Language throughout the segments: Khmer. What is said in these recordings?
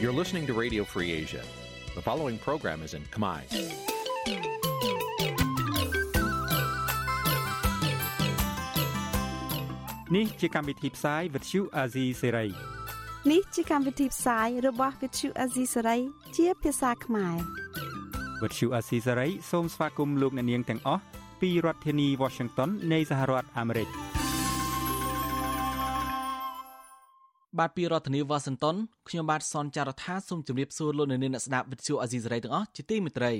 You're listening to Radio Free Asia. The following program is in Khmer. Nǐ chi càm bi tiệp xáy vệt chiu a zì sê ray នេះជាកម្មវិធីផ្សាយរបស់ Vithu Azisari ជាភាសាខ្មែរ វត្តឈូអាស៊ីសេរីសូមស្វាគមន៍លោកអ្នកនាងទាំងអស់ពីរដ្ឋធានី Washington នៃសហរដ្ឋអាមេរិក បាទពីរដ្ឋធានីវ៉ាស៊ីនតោនខ្ញុំបាទសនចាររថាសូមជម្រាបសួរលោកអ្នកនាងអ្នកស្ដាប់វិទ្យុអាស៊ីសេរីទាំងអស់ជាទីមេត្រី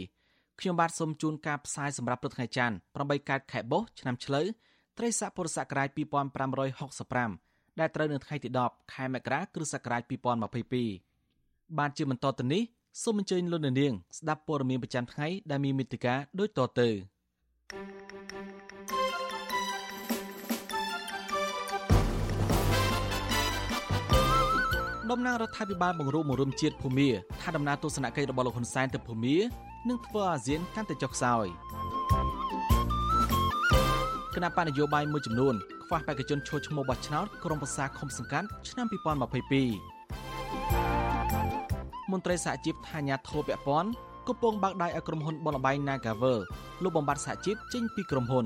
ខ្ញុំបាទសូមជូនការផ្សាយសម្រាប់ព្រឹកថ្ងៃច័ន្ទ8កើតខែបុស្សឆ្នាំឆ្លូវត្រីស័កពុរសករាជ2565ដែលត្រូវនៅថ្ងៃទី10ខែមករាគ្រិស្តសករាជ2022បាទជាបន្តទៅនេះសូមអញ្ជើញលោកអ្នកនាងស្ដាប់ព័ត៌មានប្រចាំថ្ងៃដែលមានមេត្តាដូចតទៅ ដំណើររដ្ឋាភិបាលបង្រួបបង្រួមជាតិភូមាថាដំណើរទស្សនកិច្ចរបស់លោកហ៊ុនសែនទៅភូមានឹងធ្វើអាស៊ានកាន់តែចុះខ្សោយគណៈបណ្ឌនយោបាយមួយចំនួនខ្វះបេក្ខជនឈរឈ្មោះបោះឆ្នោតក្រុមប្រឹក្សាឃុំសង្កាត់ឆ្នាំ2022មន្ត្រីសហជីពថាញាធោពពន់កំពុងបើកដៃឲ្យក្រុមហ៊ុនបនលបែង Nagavel លុបបំបត្តិសហជីពចេញពីក្រុមហ៊ុន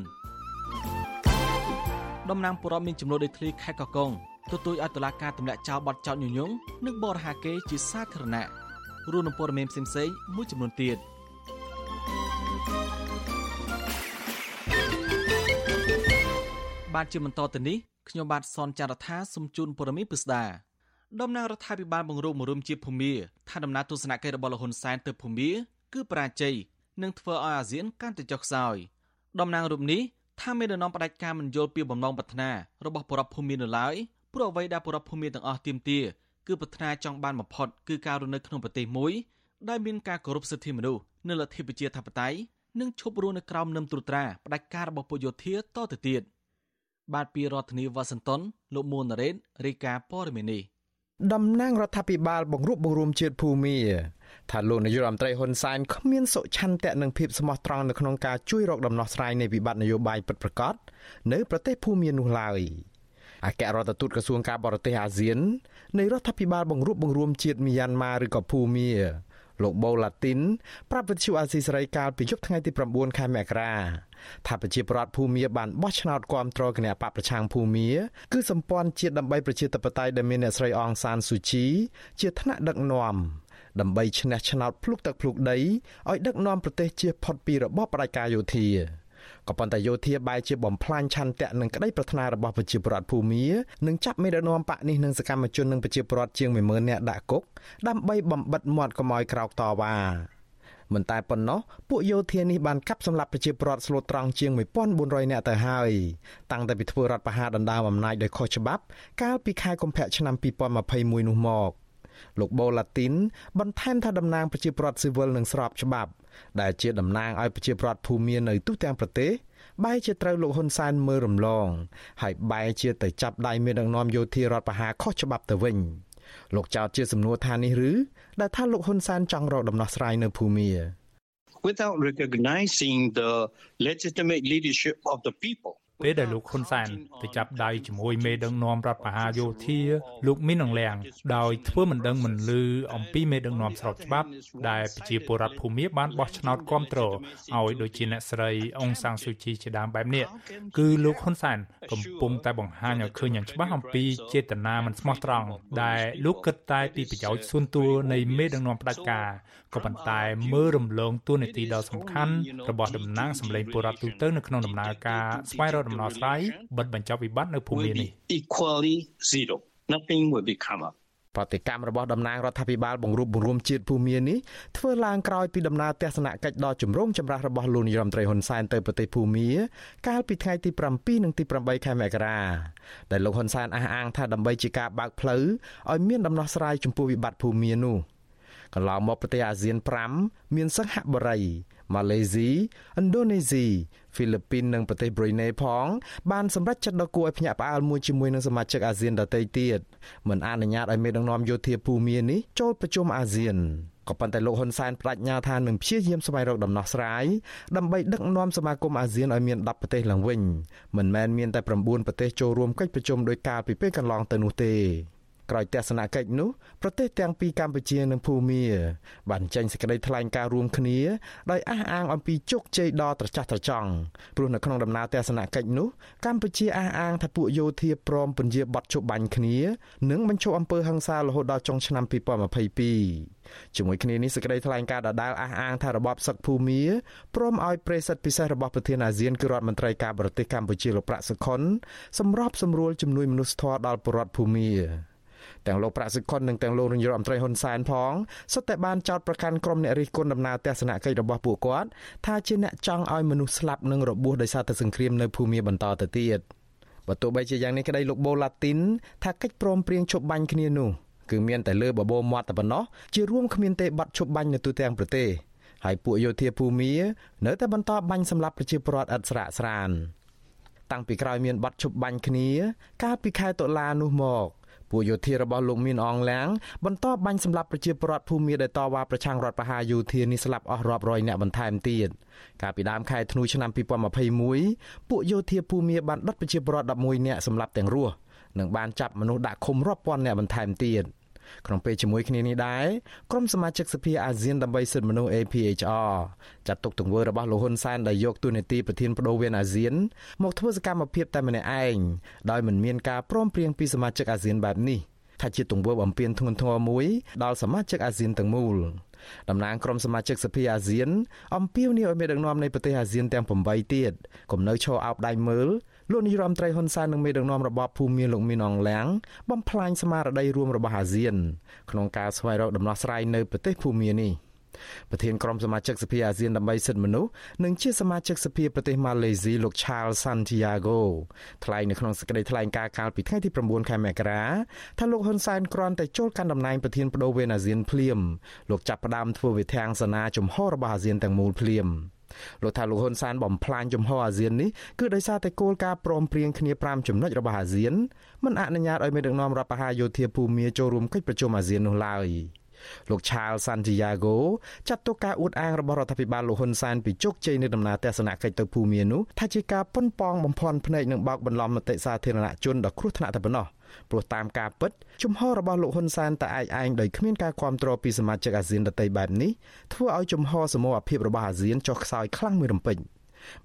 តំណាងពលរដ្ឋមានចំនួនដីធ្លីខេត្តកកុង ទទូចឲ្យតុលាការទម្លាក់ចោលបទចោទញុយញងនិងបរិហាកេរជាសាធារណៈរួមនឹងព័ត៌មានផ្សេងៗមួយចំនួនទៀតបាទជាបន្តទៅនេះខ្ញុំបាទសនចាររថាសូមជូនព័ត៌មានពិស្ដាដំណើររដ្ឋាភិបាលបង្រួបបង្រួមជាភូមាថាដំណើរទស្សនកិច្ចរបស់លោកហ៊ុនសែនទៅភូមាគឺបរាជ័យនិងធ្វើឲ្យអាស៊ានកាន់តែចុះខ្សោយតំណាងរូបនេះថាមានដំណំផ្ដាច់ការមិនយល់ពីបំណងប្រាថ្នារបស់បរិបភូមិនៅឡើយ ព្រោះអ្វីដែលបរិបភូមិទាំងអស់ទាមទារគឺប្រាថ្នាចង់បានបំផុតគឺការរស់នៅក្នុងប្រទេសមួយដែលមានការគោរពសិទ្ធិមនុស្សនិងលទ្ធិប្រជាធិបតេយ្យនិងឈប់រស់នៅក្រោមនឹមត្រួតត្រាផ្ដាច់ការរបស់ពលយោធាតទៅទៀតបាទពីរដ្ឋធានីវ៉ាស៊ីនតោនលោកមួនណារ៉េតរាយការណ៍ព័ត៌មាននេះតំណាងរដ្ឋាភិបាលបង្រួបបង្រួមជាតិភូមាថាលោកនាយករដ្ឋមន្ត្រីហ៊ុនសែនគ្មានសុឆន្ទៈនិងភាពស្មោះត្រង់នៅក្នុងការជួយរកដំណោះស្រាយនៃវិបត្តិនយោបាយពិតប្រាកដនៅប្រទេសភូមានោះឡើយ អគ្គរដ្ឋទូតក្រសួងការបរទេសអាស៊ាននៃរដ្ឋាភិបាលបង្រួបបង្រួមជាតិមីយ៉ាន់ម៉ាឬក៏ភូមាលោកបូឡាទីនប្រាប់វិទ្យុអាស៊ីសេរីកាលពីយប់ថ្ងៃទី9ខែមករាថាប្រជាប្រដ្ឋភូមាបានបោះឆ្នោតគាំទ្រគណៈបកប្រឆាំងភូមាគឺសម្ព័ន្ធជាតិដើម្បីប្រជាធិបតេយ្យដែលមានអ្នកស្រីអងសានស៊ូជីជាថ្នាក់ដឹកនាំដើម្បីឈ្នះឆ្នោតភ្លុកទឹកភ្លុកដីឲ្យដឹកនាំប្រទេសជៀសផុតពីរបបផ្ដាច់ការយោធា ក៏ប៉ុន្តែយោធាបែរជាបំផ្លាញឆន្ទៈនិងក្តីប្រាថ្នារបស់ប្រជាពលរដ្ឋភូមានិងចាប់មេដឹកនាំបកនេះនិងសកម្មជននិងប្រជាពលរដ្ឋជាង10000នាក់ដាក់គុកដើម្បីបំបិតមាត់កុំឲ្យក្រោកតវ៉ាមិនតែប៉ុណ្ណោះពួកយោធានេះបានកាប់សម្លាប់ប្រជាពលរដ្ឋស្លូតត្រង់ជាង1400នាក់ទៅហើយតាំងតែពីធ្វើរដ្ឋប្រហារដណ្ដើមអំណាចដោយខុសច្បាប់ កាលពីខែកុម្ភៈឆ្នាំ2021នោះមកលោកបូឡាទីនបន្ថែមថាតំណាងប្រជាពលរដ្ឋស៊ីវិលនឹងស្របច្បាប់ ដែលជាតំណាងឲ្យប្រជាពលរដ្ឋភូមិនៅទូទាំងប្រទេសបែរជាត្រូវលោកហ៊ុនសែនមើលរំលង ហើយបែរជាទៅចាប់ដៃមានដឹកនាំយោធារដ្ឋប្រហារខុសច្បាប់ទៅវិញលោកចោទជាសំណួរថានេះឬដែលថាលោកហ៊ុនសែនចង់រកដំណោះស្រាយនៅភូមា without recognizing the legitimate leadership of the people ពេលដែលលោកហ៊ុនសែនទៅចាប់ដៃជាមួយមេដឹកនាំរដ្ឋបហាយោធាលោកមីនអងលៀងដោយធ្វើមិនដឹងមិនលឺអំពីមេដឹកនាំស្របច្បាប់ដែលប្រជាពលរដ្ឋភូមាបានបោះឆ្នោតគ្រប់គ្រងឲ្យដូចជាអ្នកស្រីអងសាំងស៊ូជីជាដើមបែបនេះគឺលោកហ៊ុនសែនកំពុងតែបង្ហាញឲ្យឃើញយ៉ាងច្បាស់អំពីចេតនាមិនស្មោះត្រង់ដែលលោកគិតតែពីប្រយោជន៍សួនតួនៃមេដឹកនាំផ្ដាច់ការក៏ប៉ុន្តែមើលរំលងទួលនីតិដ៏សំខាន់របស់តំណាងសម្លេងពលរដ្ឋទូទៅនៅក្នុងដំណើរការស្វែងរកដំណោះស្រាយបិទបញ្ចប់វិបត្តិនៅភូមិនេះ equally zero nothing will become up ប្រតិកម្មរបស់តំណាងរដ្ឋាភិបាលបង្រួបបង្រួមជាតិភូមានេះធ្វើឡើងក្រោយពីដំណើរទស្សនកិច្ចដ៏ចម្រូងចម្រាសរបស់លោកនាយរដ្ឋមន្ត្រីហ៊ុនសែនទៅប្រទេសភូមា កាលពីថ្ងៃទី7និងទី8ខែមករាដែលលោកហ៊ុនសែនអះអាងថាដើម្បីជាការបើកផ្លូវឲ្យមានដំណោះស្រាយចំពោះវិបត្តិភូមានោះកន្លងមកប្រទេសអាស៊ាន5មានសិង្ហបុរីម៉ាឡេស៊ីឥណ្ឌូនេស៊ី ហ្វីលីពីននិងប្រទេសប្រ៊ុយណេផងបានសម្រេចចិត្តដ៏គួរឲ្យភ្ញាក់ផ្អើលមួយជាមួយនឹងសមាជិកអាស៊ានដទៃទៀតមិនអនុញ្ញាតឲ្យមេដឹកនាំយោធាភូមានេះចូលប្រជុំអាស៊ានក៏ប៉ុន្តែលោកហ៊ុនសែនបដិញ្ញាថានឹងព្យាយាមស្វែងរកដំណោះស្រាយដើម្បីដឹកនាំសមាគមអាស៊ានឲ្យមាន10ប្រទេសឡើងវិញមិនមែនមានតែ9ប្រទេសចូលរួមកិច្ចប្រជុំដោយកាលពីពេលកន្លងទៅនោះទេ ក្រោយទស្សនកិច្ចនោះប្រទេសទាំងពីរកម្ពុជានិងភូមា បានចេញសេចក្តីថ្លែងការណ៍រួមគ្នាដោយអះអាងអំពីជោគជ័យដ៏ត្រចះត្រចង់ព្រោះនៅក្នុងដំណើរទស្សនកិច្ចនោះកម្ពុជាអះអាងថាពួកយោធាព្រមពន្យាបត់ជប់បាញ់គ្នានិងបញ្ឈប់អំពើហិង្សារហូតដល់ចុងឆ្នាំ2022ជាមួយគ្នានេះសេចក្តីថ្លែងការណ៍ដដែលអះអាងថារបបសឹកភូមាព្រមឲ្យប្រេសិតពិសេសរបស់ប្រធានអាស៊ានគឺរដ្ឋមន្ត្រីការបរទេសកម្ពុជាលោកប្រាក់សុខុនសម្របសម្រួលជំនួយមនុស្សធម៌ដល់ប្រជាពលរដ្ឋភូមា ទាំងលោកប្រាក់សិខុននិងទាំងលោកនាយរដ្ឋមន្ត្រីហ៊ុនសែនផងសុទ្ធតែបានចោទប្រកាន់ក្រុមអ្នករិះគន់ដំណើរទស្សនកិច្ចរបស់ពួកគាត់ថាជាអ្នកចង់ឲ្យមនុស្សស្លាប់និងរបួសដោយសារតែសង្គ្រាមនៅភូមាបន្តទៅទៀតបើទោះបីជាយ៉ាងនេះក្តីលោកបូឡាទីនថាកិច្ចព្រមព្រៀងជប់បាញ់គ្នានោះគឺមានតែលើបបោមាត់តែប៉ុណ្ណោះជារួមគ្មានទេបាត់ជប់បាញ់នៅទូទាំងប្រទេសហើយពួកយោធាភូមានៅតែបន្តបាញ់សម្លាប់ប្រជាពលរដ្ឋឥតស្រាកស្រានតាំងពីក្រោយមានបាត់ជប់បាញ់គ្នា កាលពីខែតុលានោះមក ពួកយោធារបស់លោកមានអងឡាំងបន្តបាញ់សម្លាប់ប្រជាពលរដ្ឋភូមិដែលតវ៉ាប្រឆាំងរដ្ឋប្រហារយោធានេះស្លាប់អស់រាប់រយនាក់បន្ថែមទៀតកាលពីដើមខែធ្នូឆ្នាំ2021ពួកយោធាភូមិបានដុតប្រជាពលរដ្ឋ11នាក់សម្លាប់ទាំងរស់និងបានចាប់មនុស្សដាក់ឃុំរាប់ពាន់នាក់បន្ថែមទៀត។ ក្នុងពេលជាមួយគ្នានេះដែរក្រុមសមាជិកសភាអាស៊ានដើម្បីសិទ្ធិមនុស្ស APHR ចាត់ទុកទង្វើរបស់លោកហ៊ុនសែនដែលយកទូនាទីប្រធានបដូវវេនអាស៊ាន មកធ្វើសកម្មភាពតែម្នាក់ឯងដោយមិនមានការព្រមព្រៀងពីសមាជិកអាស៊ានបែបនេះថាជាទង្វើបំពានធ្ងន់ធ្ងរមួយដល់សមាជិកអាស៊ានទាំងមូលតំណាងក្រុមសមាជិកសភាអាស៊ានអំពាវនាវឲ្យមេដឹកនាំនៃប្រទេសអាស៊ានទាំង8ទៀតកុំនៅឈរអោបដៃមើល លោកនាយរដ្ឋមន្ត្រីហ៊ុនសែននិងមេដឹកនាំរបបភូមិមានលោកមីនអងឡាំងបំផ្លាញស្មារតីរួមរបស់អាស៊ាន ក្នុងការស្វែងរកដំណោះស្រាយនៅប្រទេសភូមានេះប្រធានក្រុមសមាជិកសភាអាស៊ានដើម្បីសិទ្ធិមនុស្សនិងជាសមាជិកសភាប្រទេសម៉ាឡេស៊ីលោក Charles Santiago ថ្លែងនៅក្នុងសេចក្តីថ្លែងការណ៍កាលពីថ្ងៃទី9ខែមករាថាលោកហ៊ុនសែនគ្រាន់តែចូលកាន់តំណែងប្រធានបដូវវេនអាស៊ានភ្លាមលោកចាប់ផ្ដើមធ្វើវិធានសាសនាជំហររបស់អាស៊ានទាំងមូលភ្លាម លោកថាលោកហ៊ុនសែនបំផ្លាញជំហរអាស៊ាននេះគឺដោយសារតែគោលការណ៍ព្រមព្រៀងគ្នា5ចំណុចរបស់អាស៊ានមិនអនុញ្ញាតឲ្យមេដឹកនាំរដ្ឋបហាយោធាភូមាចូលរួមកិច្ចប្រជុំអាស៊ាននោះឡើយលោក Charles Santiago ចាត់ទុកការអួតអាងរបស់រដ្ឋាភិបាលលោកហ៊ុនសែនពីជោគជ័យនៃដំណើរទស្សនកិច្ចទៅភូមានោះថាជាការប៉ុនប៉ងបំផន់ភ្នែកនិងបោកបន្លំមតិសាធារណជនដ៏គ្រោះថ្នាក់តែប៉ុណ្ណោះ ព្រោះតាមការពិតជំហររបស់លោកហ៊ុនសែនតែឯកឯងដោយគ្មានការគ្រប់គ្រងពីសមាជិកអាស៊ានដទៃបែបនេះធ្វើឲ្យជំហរសមរភាពរបស់អាស៊ានចុះខ្សោយខ្លាំងមួយរំពេច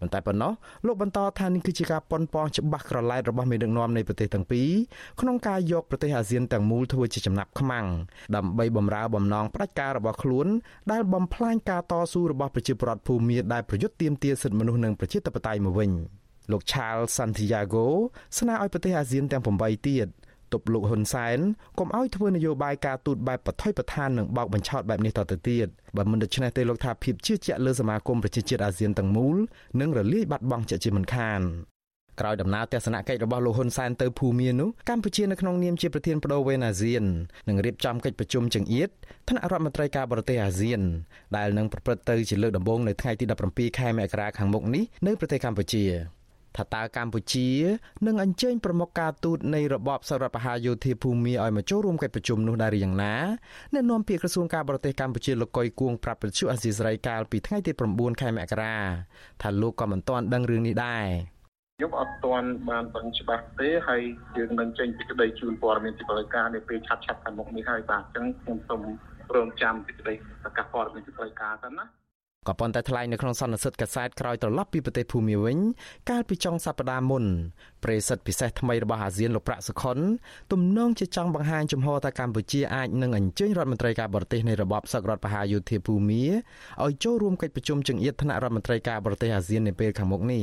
មិនតែប៉ុណ្ណោះលោកបន្តថានេះគឺជាការប៉ុនប៉ងច្បាស់ក្រឡែតរបស់មេដឹកនាំនៃប្រទេសទាំងពីរក្នុងការយកប្រទេសអាស៊ានទាំងមូលធ្វើជាចំណាប់ខ្មាំងដើម្បីបំរើបំណងផ្ដាច់ការរបស់ខ្លួនដែលបំផ្លាញការតស៊ូរបស់ប្រជាពលរដ្ឋភូមិដែលប្រយុទ្ធទាមទារសិទ្ធិមនុស្សនិងប្រជាធិបតេយ្យមកវិញ លោក Charles Santiago ស្នើឲ្យប្រទេសអាស៊ានទាំង8ទៀតទប់លោកហ៊ុនសែនកុំឲ្យធ្វើនយោបាយការទូតបែបបថុយប្រឋាននិងបោកបញ្ឆោតបែបនេះតទៅទៀតបើមិនដូច្នេះទេលោកថាភាពជឿជាក់លើសមាគមប្រជាជាតិអាស៊ានទាំងមូលនឹងរលាយបាត់បង់ជាជាមិនខានក្រោយដំណើរទស្សនកិច្ចរបស់លោកហ៊ុនសែនទៅភូមានោះកម្ពុជានៅក្នុងនាមជាប្រធានបដូវវេនអាស៊ាននឹងរៀបចំកិច្ចប្រជុំចង្អៀតថ្នាក់រដ្ឋមន្ត្រីការបរទេសអាស៊ានដែលនឹងប្រព្រឹត្តទៅជាលើកដំបូងនៅថ្ងៃទី17ខែមករាខាងមុខនេះនៅប្រទេសកម្ពុជា ថាតើកម្ពុជានឹងអញ្ជើញប្រមុខការទូតនៃរបបសរដ្ឋបហាយោធាភូមិឲ្យមកចូលរួមកិច្ចប្រជុំនោះដែរយ៉ាងណាអ្នកនាំពាក្យក្រសួងការបរទេសកម្ពុជាលោកកុយគួងប្រាប់វិទ្យុអាស៊ីសេរីកាលពីថ្ងៃទី9ខែមករាថាលោកក៏មិនទាន់ដឹងរឿងនេះដែរខ្ញុំអត់ទាន់បានដឹងច្បាស់ទេហើយយើងនឹងចេញពីក្តីជូនព័ត៌មានជាផ្លូវការនៅពេលឆាប់ឆាប់ខាងមុខនេះហើយបាទអញ្ចឹងខ្ញុំសូមរងចាំពីក្តីប្រកាសព័ត៌មានជាផ្លូវការសិនណា ក៏ប៉ុន្តែថ្លែងនៅក្នុងសន្និសីទកាសែតក្រោយត្រឡប់ពីប្រទេសភូមាវិញកាលពីចុងសប្តាហ៍មុនប្រេសិតពិសេសថ្មីរបស់អាស៊ានលោកប្រាក់សុខុនទំនងជាចង់បង្ហាញចំហថាកម្ពុជាអាចនឹងអញ្ជើញរដ្ឋមន្ត្រីការបរទេសនៃរបបសឹករដ្ឋបហាយោធាភូមាឲ្យចូលរួមកិច្ចប្រជុំចង្អៀតថ្នាក់រដ្ឋមន្ត្រីការបរទេសអាស៊ាននៅពេលខាងមុខនេះ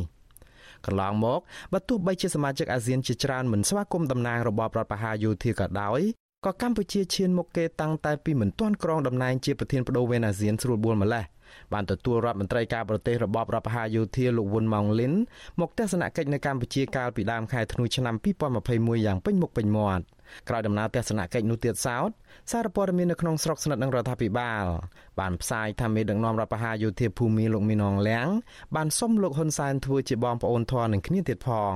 កន្លងមកបើទោះបីជាសមាជិកអាស៊ានជាច្រើនមិនស្វាគមន៍តំណាងរបបរដ្ឋបហាយោធាក៏ដោយក៏កម្ពុជាឈានមុខគេតាំងតែពីមិនទាន់ក្រងតំណែងជាប្រធានបដូវវេនអាស៊ានស្រួលបួលម្លេះ បានទទួលរដ្ឋមន្ត្រីការបរទេសរបបរដ្ឋបហាយោធាលោកវុនម៉ោងលីនមកទស្សនកិច្ចនៅកម្ពុជាកាលពីដើមខែធ្នូឆ្នាំ2021យ៉ាងពេញមុខពេញមាត់ក្រោយដំណើរទស្សនកិច្ចនោះទៀតសោតសារព័ត៌មាននៅក្នុងស្រុកស្និទ្ធនឹងរដ្ឋាភិបាលបានផ្សាយថាមេដឹកនាំរដ្ឋបហាយោធាភូមិលោកមីនងលៀងបានសុំលោកហ៊ុនសែនធ្វើជាបងប្អូនធរនឹងគ្នាទៀតផង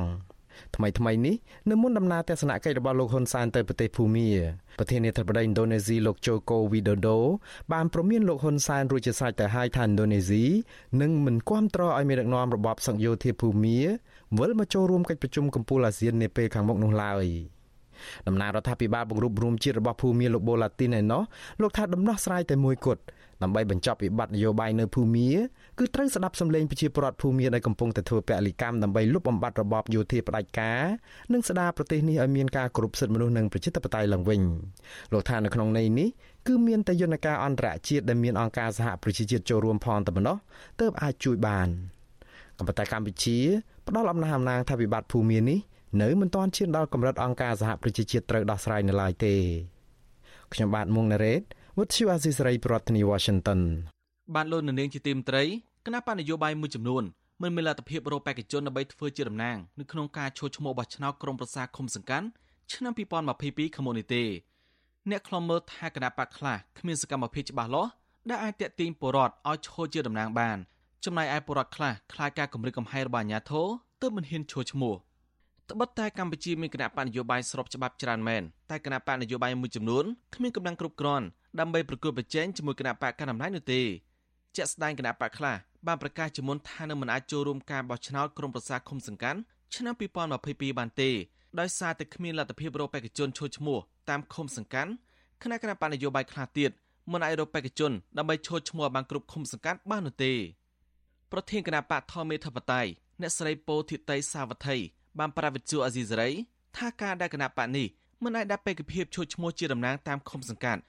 ថ្មីថ្មីនេះនៅមុនដំណើរទស្សនកិច្ចរបស់លោកហ៊ុនសែនទៅប្រទេសភូមាប្រធានាធិបតីឥណ្ឌូនេស៊ីលោកជូកូវីដូដូបានព្រមានលោកហ៊ុនសែនរួចជាស្រេចទៅហើយថាឥណ្ឌូនេស៊ីនឹងមិនគាំទ្រឲ្យមានដឹកនាំរបបសង្ឃយោធាភូមាវិលមកចូលរួមកិច្ចប្រជុំកំពូលអាស៊ាននាពេលខាងមុខនោះឡើយ។តំណាងរដ្ឋាភិបាលបង្រួបរួមជាតិរបស់ភូមាលោកបូឡាទីនឯណោះលោកថាដំណោះស្រាយតែមួយគត់ ដើម្បីបញ្ចប់វិបត្តិនយោបាយនៅភូមាគឺត្រូវស្ដាប់សម្លេងប្រជាពលរដ្ឋភូមាដែលកំពុងតែធ្វើពលិកម្មដើម្បីលុបបំបាត់របបយោធាផ្ដាច់ការនិងស្ដារប្រទេសនេះឲ្យមានការគោរពសិទ្ធិមនុស្សនិងប្រជាធិបតេយ្យឡើងវិញលោកថានៅក្នុងន័យនេះគឺមានតែយន្តការអន្តរជាតិដែលមានអង្គការសហប្រជាជាតិចូលរួមផងតែប៉ុណ្ណោះទើបអាចជួយបានក៏ប៉ុន្តែកម្ពុជាផ្ដល់អំណះអំណាងថាវិបត្តិភូមានេះនៅមិនទាន់ឈានដល់កម្រិតអង្គការសហប្រជាជាតិត្រូវដោះស្រាយនៅឡើយទេខ្ញុំបាទមុងណារ៉េត With you Azisaray ប្រធានាទី Washington បានលោកនៅនាងជាទីមត្រីគណៈបញ្ញយោបាយមួយចំនួនមិនមានលទ្ធភាពរកបេក្ខជនដើម្បីធ្វើជាតំណាងនៅក្នុងការឈោះឈ្មោះបោះឆ្នោតក្រុមប្រឹក្សាឃុំសង្កាត់ឆ្នាំ2022ខាងមុខនេះទេអ្នកខ្លំមើលថាគណៈបកខ្លះគ្មានសកម្មភាពច្បាស់លាស់ដែលអាចតាក់ទាញពលរដ្ឋឲ្យឈរជាតំណាងបានចំណែកឯពលរដ្ឋខ្លះខ្លាចការគម្រិតកំហែងរបស់អាជ្ញាធរទើបមិនហ៊ានឈរឈ្មោះត្បិតតែកម្ពុជាមានគណៈបកនយោបាយស្របច្បាប់ច្រើនមែនតែគណៈបកនយោបាយមួយចំនួនគ្មានកម្លាំងគ្រប់គ្រាន់ ដើម្បីប្រគល់ប្រជែងជាមួយគណៈបកកណ្ដាលអំណាចនោះទេជាក់ស្ដែងគណៈបកខ្លះបានប្រកាសជាមុនថានឹងមិនអាចចូលរួមការបោះឆ្នោតក្រុមប្រឹក្សាឃុំសង្កាត់ឆ្នាំ2022បានទេដោយសារតែគ្មានលទ្ធភាពរកបេក្ខជនឈរឈ្មោះតាមឃុំសង្កាត់គណៈគណៈបកនយោបាយខ្លះទៀតមិនអាចរកបេក្ខជនដើម្បីឈរឈ្មោះបានគ្រប់ឃុំសង្កាត់បាននោះទេប្រធានគណៈបកធម្មមេធបតៃអ្នកស្រីពោធិតីសាវត្ថីបានប្រាវិទ្យាអាស៊ីសេរីថាការដែលគណៈបកនេះមិនអាចដាក់បេក្ខភាពឈរឈ្មោះជាតំណាងតាមឃុំសង្កាត់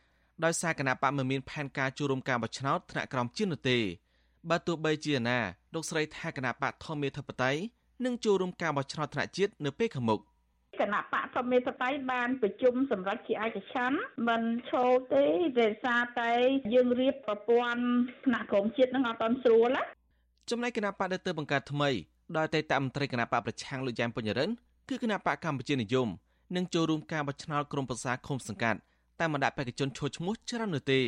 ដោយសារគណៈបកមិនមានផែនការចូលរួមការបោះឆ្នោតថ្នាក់ក្រោមជាតិនោះទេបើទោះបីជាណាលោកស្រីថាគណៈបកធម្មមេធបតៃនឹងចូលរួមការបោះឆ្នោតថ្នាក់ជាតិនៅពេលខាងមុខគណៈបកធម្មេតតៃបានប្រជុំសម្រាប់ជាឯកច្ឆ័ន្ទមិនឈោទេដោយសារតែយើងរៀបប្រព័ន្ធថ្នាក់ក្រមជាតិនឹងអត់ទាន់ស្រួលណាចំណែកគណៈបកដែលទើបបង្កើតថ្មីដោយតែតមន្ត្រីគណៈបកប្រឆាំងលោកយ៉ែមពញ្ញរិនគឺគណៈបកកម្ពុជានិយមនឹងចូលរួមការបោះឆ្នោតក្រុមប្រឹក្សាឃុំសង្កាត់ តែមិនដាក់បេក្ខជនឈរឈ្មោះច្រើននោះទេ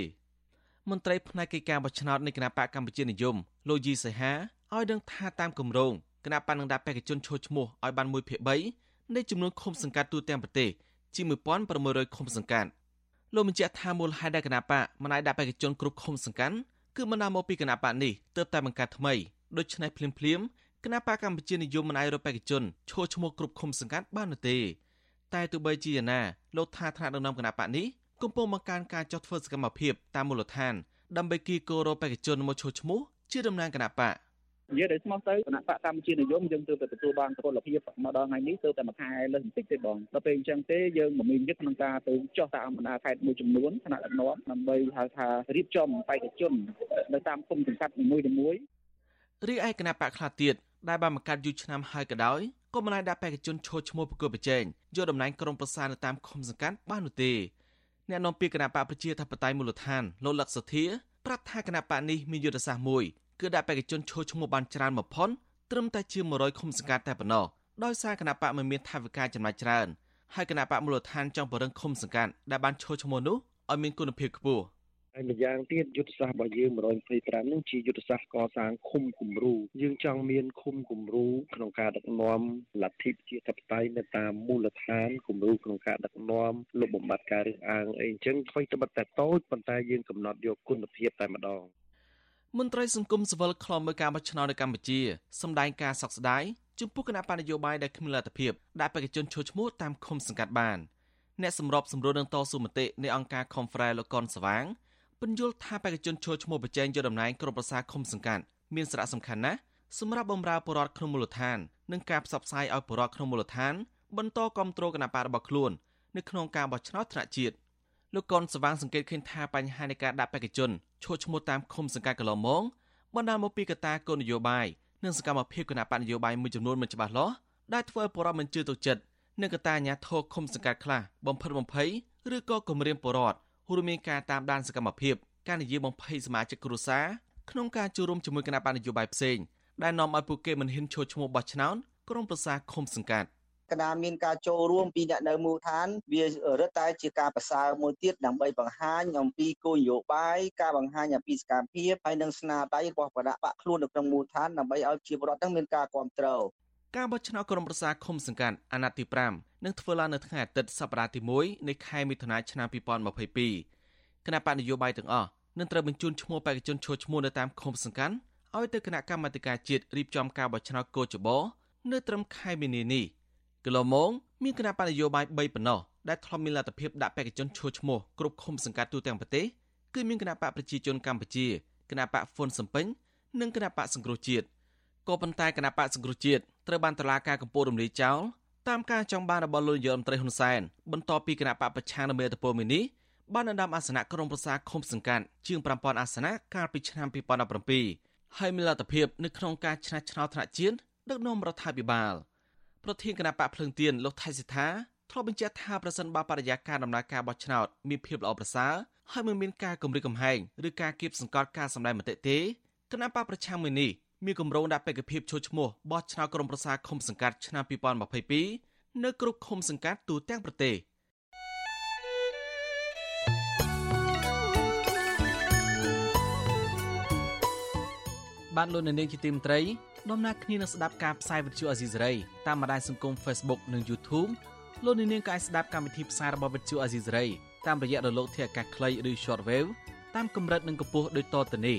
មន្ត្រីផ្នែកកិច្ចការបោះឆ្នោតនៃគណៈបកកម្ពុជានិយមលោកយីសៃហាឲ្យដឹងថាតាមគម្រោងគណៈបកនឹងដាក់បេក្ខជនឈរឈ្មោះឲ្យបាន1ភាគ3នៃចំនួនឃុំសង្កាត់ទូទាំងប្រទេសជា1600ឃុំសង្កាត់លោកបញ្ជាក់ថាមូលហេតុដែលគណៈបកមិនអាចដាក់បេក្ខជនគ្រប់ឃុំសង្កាត់គឺបណ្ដាលមកពីគណៈបកនេះទើបតែបង្កើតថ្មីដូច្នេះភ្លាមភ្លាមគណៈបកកម្ពុជានិយមមិនអាចរកបេក្ខជនឈរឈ្មោះគ្រប់ឃុំសង្កាត់បាននោះទេ តែទោះបីជាយ៉ាងណាលោកថាថ្នាក់ដឹកនាំគណៈបកនេះកំពុងបង្កើនការចុះធ្វើសកម្មភាពតាមមូលដ្ឋានដើម្បីគីគោរពបេក្ខជនមកឈរឈ្មោះជាតំណាងគណៈបកនិយាយដោយស្មោះទៅគណៈបកកម្ពុជានិយមយើងទើបតែទទួលបានពលភាពមកដល់ថ្ងៃនេះទើបតែមួយខែលើសបន្តិចទេបងដល់ពេលអញ្ចឹងទេយើងមមាញឹកក្នុងការទៅចុះតាមបណ្ដាខេត្តមួយចំនួនថ្នាក់ដឹកនាំដើម្បីហៅថារៀបចំបេក្ខជននៅតាមគុំសង្កាត់នីមួយៗរីឯគណៈបកខ្លះទៀតដែលបានបង្កើតយូរឆ្នាំហើយក៏ដោយ ក៏មិនអាចដាក់បេក្ខជនឈរឈ្មោះប្រកួតប្រជែងយកតំណែងក្រុមប្រឹក្សានៅតាមឃុំសង្កាត់បាននោះទេអ្នកនាំពាក្យគណៈបកប្រជាធិបតេយ្យមូលដ្ឋានលោកលក្ខសធាប្រាប់ថាគណៈបកនេះមានយុទ្ធសាស្ត្រមួយគឺដាក់បេក្ខជនឈរឈ្មោះបានច្រើនបំផុតត្រឹមតែជា100ឃុំសង្កាត់តែប៉ុណ្ណោះដោយសារគណៈបកមិនមានថវិកាចំណាយច្រើនហើយគណៈបកមូលដ្ឋានចង់ពង្រឹងឃុំសង្កាត់ដែលបានឈរឈ្មោះនោះឲ្យមានគុណភាពខ្ពស់ ហើយម្យ៉ាងទៀតយុទ្ធសាស្ត្ររបស់យើង125នឹងជាយុទ្ធសាស្ត្រកសាងឃុំគំរូយើងចង់មានឃុំគំរូក្នុងការដឹកនាំលទ្ធិប្រជាធិបតេយ្យនៅតាមមូលដ្ឋានគំរូក្នុងការដឹកនាំលុបបំបាត់ការរើសអើងអីអញ្ចឹងអ្វីត្បិតតែតូចប៉ុន្តែយើងកំណត់យកគុណភាពតែម្ដងមន្ត្រីសង្គមស៊ីវិលខ្លំមើលការបោះឆ្នោតនៅកម្ពុជាសម្ដែងការសោកស្ដាយចំពោះគណៈបញ្ញយោបាយដែលគ្មានលទ្ធភាពដាក់បេក្ខជនឈរឈ្មោះតាមឃុំសង្កាត់បានអ្នកសម្របសម្រួលនឹងតស៊ូមតិនៃអង្គការ Conference លោកកនស្វាង ពន្យល់ថាបេក្ខជនចូលឈ្មោះប្រជែងយកតំណែងក្រុមប្រឹក្សាឃុំសង្កាត់មានសារៈសំខាន់ណាស់សម្រាប់បម្រើប្រជាពលរដ្ឋក្នុងមូលដ្ឋាននិងការផ្សព្វផ្សាយឲ្យប្រជាពលរដ្ឋក្នុងមូលដ្ឋានបន្តគ្រប់គ្រងគណៈបករបស់ខ្លួននៅក្នុងការបោះឆ្នោតថ្នាក់ជាតិលោកកនសវាងសង្កេតឃើញថាបញ្ហានៃការដាក់បេក្ខជនឈរឈ្មោះតាមឃុំសង្កាត់កន្លងមកបណ្ដាលមកពីកត្តាគោលនយោបាយនិងសកម្មភាពគណៈបកនយោបាយមួយចំនួនមិនច្បាស់លាស់ដែលធ្វើឲ្យប្រជាពលរដ្ឋមិនជឿទុកចិត្តនិងកត្តាអាញាធរឃុំសង្កាត់ខ្លះបំផិតបំភ័យឬក៏គំរាមប្រជាពលរដ្ឋ រួមមានការតាមដានសកម្មភាពការនិយាយបំភ័យសមាជិកគ្រួសារក្នុងការចូលរួមជាមួយគណៈបណ្ឌនយោបាយផ្សេងដែលនាំឲ្យពួកគេមិនហ៊ានចូលឈ្មោះបោះឆ្នោតក្រុមប្រឹក្សាឃុំសង្កាត់កណាមានការចូលរួមពីអ្នកនៅមូលដ្ឋានវារឹតតែជាការប្រសើរមួយទៀតដើម្បីបង្ហាញអំពីគោលនយោបាយការបង្ហាញអំពីសកម្មភាពហើយនិងស្នាដៃរបស់គណៈបកខ្លួននៅក្នុងមូលដ្ឋានដើម្បីឲ្យជាពលរដ្ឋទាំងមានការគ្រប់គ្រង ការបោះឆ្នោតក្រុមប្រឹក្សាឃុំសង្កាត់អាណត្តិទី5នឹងធ្វើឡើងនៅថ្ងៃអាទិត្យសប្តាហ៍ទី1នៃខែមិថុនាឆ្នាំ2022គណៈបកនយោបាយទាំងអស់នឹងត្រូវបញ្ជូនឈ្មោះបេក្ខជនឈរឈ្មោះនៅតាមឃុំសង្កាត់ឲ្យទៅគណៈកម្មាធិការជាតិរៀបចំការបោះឆ្នោតកោចបោនៅត្រឹមខែមីនានេះកន្លងមកមានគណៈបកនយោបាយ3ប៉ុណ្ណោះដែលធ្លាប់មានលទ្ធភាពដាក់បេក្ខជនឈួរឈ្មោះគ្រប់ឃុំសង្កាត់ទូទាំងប្រទេសគឺមានគណៈបកប្រជាជនកម្ពុជាគណៈបកហ្វុនសំពេញនិងគណៈបកសង្គ្រោះជាតិក៏ប៉ុន្តែគណៈបកសង្គ្រោះជាតិ ត្រូវបានតឡាការកម្ពុជារំលាយចោលតាមការចង់បានរបស់លោកនាយរដ្ឋមន្ត្រីហ៊ុនសែនបន្ទាប់ពីគណៈបកប្រឆាំងនៅមេតពលមីនេះបានដណ្ដើមអាសនៈក្រុមប្រឹក្សាឃុំសង្កាត់ជាង5000អាសនៈកាលពីឆ្នាំ2017ហើយមានលទ្ធភាពនៅក្នុងការឆ្នះឆ្នោតថ្នាក់ជាតិដឹកនាំរដ្ឋាភិបាលប្រធានគណៈបកភ្លើងទៀនលោកថៃសិដ្ឋាធ្លាប់បញ្ជាក់ថាប្រសិនបើបរិយាកាសដំណើរការបោះឆ្នោតមានភាពល្អប្រសើរហើយមិនមានការគំរាមកំហែងឬការគៀបសង្កត់ការសម្ដែងមតិទេគណៈបកប្រឆាំងមួយនេះ មានគម្រោងដាក់បេក្ខភាពចូលឈ្មោះបោះឆ្នោតក្រុមប្រឹក្សាឃុំសង្កាត់ឆ្នាំ2022នៅគ្រប់ឃុំសង្កាត់ទូទាំងប្រទេសបានលោកនៅនាងជាទីមត្រីដំណើរគ្នានឹងស្ដាប់ការផ្សាយវិទ្យុអាស៊ីសេរីតាមបណ្ដាញសង្គម Facebook និង YouTube លោកនាងក៏អាចស្ដាប់កម្មវិធីផ្សាយរបស់វិទ្យុអាស៊ីសេរីតាមរយៈរលកធាតុអាកាសខ្លីឬ Shortwave តាមកម្រិតនិងកម្ពស់ដូចតទៅនេះ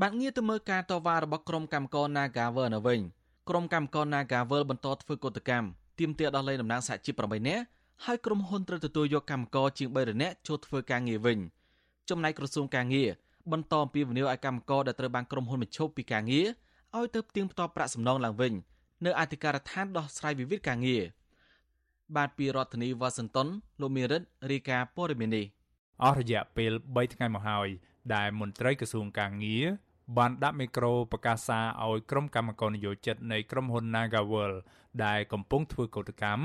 បាទងារទៅមើលការតវ៉ារបស់ក្រុមកម្មករ Nagavel នៅវិញក្រុមកម្មករ Nagavel បន្តធ្វើកោតកម្មទាមទារដោះលែងតំណាងសហជីព8នាក់ហើយក្រុមហ៊ុនត្រូវទទួលយកកម្មករជាង3នាក់ចូលធ្វើការងារវិញចំណែកក្រសួងការងារបន្តអំពាវនាវឲ្យកម្មករដែលត្រូវបានក្រុមហ៊ុនបញ្ឈប់ពីការងារឲ្យទៅផ្ទៀងផ្ទាត់ប្រាក់សំណងឡើងវិញនៅអធិការដ្ឋានដោះស្រាយវិវាទការងារបាទពីរដ្ឋធានីវ៉ាស៊ីនតោនលោកមេរិតរាយការណ៍ព័ត៌មាននេះអស់រយៈពេល3ថ្ងៃមកហើយដែលមន្ត្រីក្រសួងការងារ បានដាក់មីក្រូប្រកាសសារឲ្យក្រុមកម្មការនយោជិតនៃក្រុមហ៊ុន Nagawal ដែលកំពុងធ្វើកោតកម្ម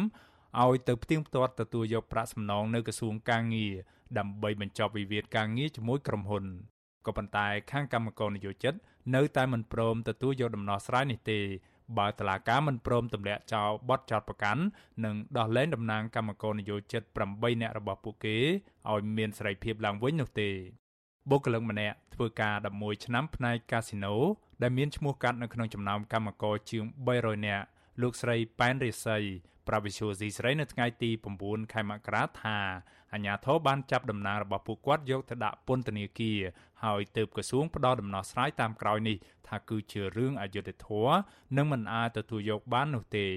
ឲ្យទៅផ្ទៀងផ្ទាត់ទទួលយកប្រាក់សំណងនៅក្រសួងការងារដើម្បីបញ្ចប់វិវាទការងារជាមួយក្រុមហ៊ុនក៏ប៉ុន្តែខាងកម្មករនយោជិតនៅតែមិនព្រមទទួលយកដំណោះស្រាយនេះទេបើតឡាការមិនព្រមទម្លាក់ចោលបទចោតប្រកាន់និងដោះលែងតំណាងកម្មករនយោជិត8នាក់របស់ពួកគេឲ្យមានសេរីភាពឡើងវិញនោះទេ បុគ្គលិកម្នាក់ធ្វើការ11ឆ្នាំផ្នែកកាស៊ីណូដែលមានឈ្មោះកាត់នៅក្នុងចំណោមកម្មករជាង300នាក់លោកស្រីប៉ែនរិស័យប្រវិសុយស៊ីស្រីនៅថ្ងៃទី9ខែមករាថាអាញាធរបានចាប់តំណាងរបស់ពួកគាត់យកទៅដាក់ពន្ធនាគារហើយទើបក្រសួងផ្ដល់ដំណោះស្រាយតាមក្រោយនេះថាគឺជារឿងអយុត្តិធម៌និងមិនអាចទទួលយកបាននោះទេ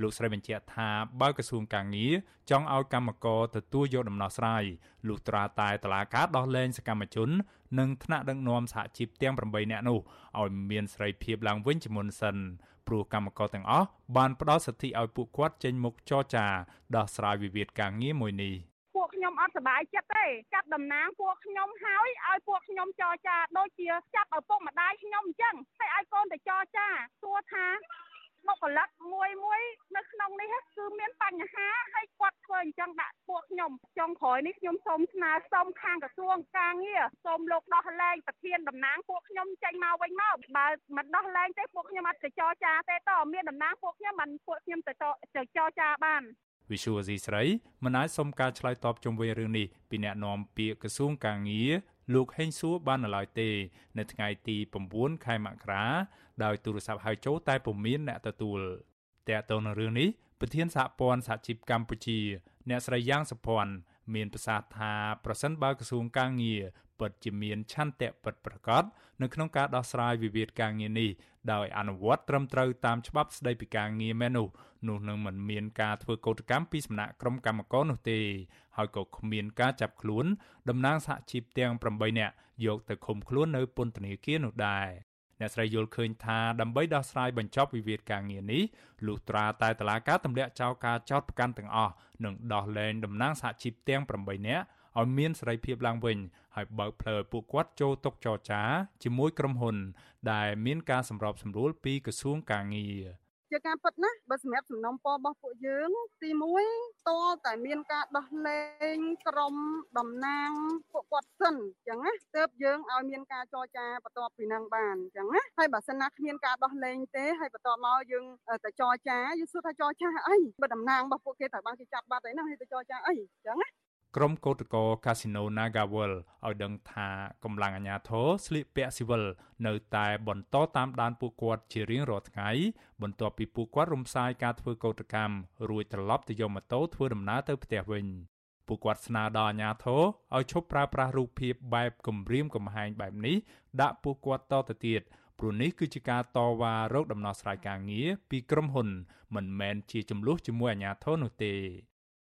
លោកស្រីបញ្ជាក់ថាបើក្រសួងកាងារចង់ឲ្យកម្មករទទួលយកដំណោះស្រាយលុះត្រាតែតឡាការដោះលែងសកម្មជន និងថ្នាក់ដឹកនាំសហជីពទាំង8នាក់នោះឲ្យមានសេរីភាពឡើងវិញជាមុនសិនព្រោះកម្មករទាំងអស់បានផ្ដល់សិទ្ធិឲ្យពួកគាត់ចេញមុខចរចាដោះស្រាយវិវាទការងារមួយនេះពួកខ្ញុំអត់សប្បាយចិត្តទេចាប់តំណាងពួកខ្ញុំហើយឲ្យពួកខ្ញុំចរចាដូចជាចាប់ឪពុកម្ដាយខ្ញុំអញ្ចឹងហើយឲ្យកូនទៅចរចាសួរថា បុគ្គលិកមួយមួយនៅក្នុងនេះគឺមានបញ្ហាហើយគាត់ធ្វើអញ្ចឹងដាក់ពួកខ្ញុំចុងក្រោយនេះខ្ញុំសូមស្នើសុំខាងក្រសួងការងារសូមលោកដោះលែងប្រធានតំណាងពួកខ្ញុំចេញមកវិញមកបើមិនដោះលែងទេពួកខ្ញុំអត់ទៅចរចាទេតមានតំណាងពួកខ្ញុំមិនពួកខ្ញុំទៅចរចាបានវិសុវអ៊ីស្រាអ៊ីមិនអាចសុំការឆ្លើយតបជុំវិញរឿងនេះពីអ្នកនាំពាក្យក្រសួងកាងារ លោកហេងសួរបាននៅឡើយទេ នៅថ្ងៃទី9ខែមករាដោយទូរស័ព្ទហៅចូលតែពុំមានអ្នកទទួលតើតើនៅរឿងនេះប្រធានសហព័ន្ធសហជីពកម្ពុជា អ្នកស្រីយ៉ាងសុភ័ណ្ឌ មានប្រសាសន៍ថាប្រសិនបើក្រសួងកាងារពិតជាមានឆន្ទៈពិតប្រាកដនៅក្នុងការដោះស្រាយវិវាទការងារនេះដោយអនុវត្តត្រឹមត្រូវតាមច្បាប់ស្តីពីការងារមែននោះនោះនឹងមិនមានការធ្វើកោតកម្មពីសំណាក់ក្រុមកម្មករនោះទេហើយក៏គ្មានការចាប់ខ្លួនតំណាងសហជីពទាំង8នាក់យកទៅឃុំខ្លួននៅពន្ធនាគារនោះដែរ អ្នកស្រីយល់ឃើញថាដើម្បីដោះស្រាយបញ្ចប់វិវាទការងារនេះលុះត្រាតែតឡាការទម្លាក់ចោលការចោទប្រកាន់ទាំងអស់និងដោះលែងតំណាងសហជីពទាំង8នាក់ឲ្យមានសេរីភាពឡើងវិញហើយបើកផ្លូវឲ្យពួកគាត់ចូលតុចរចាជាមួយក្រុមហ៊ុន ដែលមានការសម្របសម្រួលពីក្រសួងកាងារ ជាការពិតណាបើសម្រាប់សំណុំពររបស់ពួកយើង ទី1តតែមានការដោះលែងក្រុមតំណាងពួកគាត់សិនអញ្ចឹងណាទើបយើងឲ្យមានការចរចាបន្ទាប់ពីនឹងបានអញ្ចឹងណាហើយបើសិនណាគ្មានការដោះលែងទេហើយបន្ទាប់មកយើងទៅចរចាយើងសួរថាចរចាអីបើតំណាងរបស់ពួកគេត្រូវបានគេចាប់បាត់ហើយណាហើយទៅចរចាអីអញ្ចឹងណា ក្រុមកោតក្រកាស៊ីណូ Nagawal ឲ្យដឹងថាកម្លាំងអាជ្ញាធរស្លៀកពាក់ស៊ីវិលនៅតែបន្តតាមដានពួកគាត់ជារៀងរាល់ថ្ងៃបន្ទាប់ពីពួកគាត់រំសាយការធ្វើកោតកម្មរួចត្រឡប់ទៅយកម៉ូតូធ្វើដំណើរទៅផ្ទះវិញពួកគាត់ស្នើដល់អាជ្ញាធរឲ្យឈប់ប្រើប្រាស់រូបភាពបែបគំរាមកំហែងបែបនេះដាក់ពួកគាត់តទៅទៀតព្រោះនេះគឺជាការតវ៉ារោគដំណោះស្រាយការងារពីក្រុមហ៊ុនមិនមែនជាចំនួនជាមួយអាជ្ញាធរនោះទេ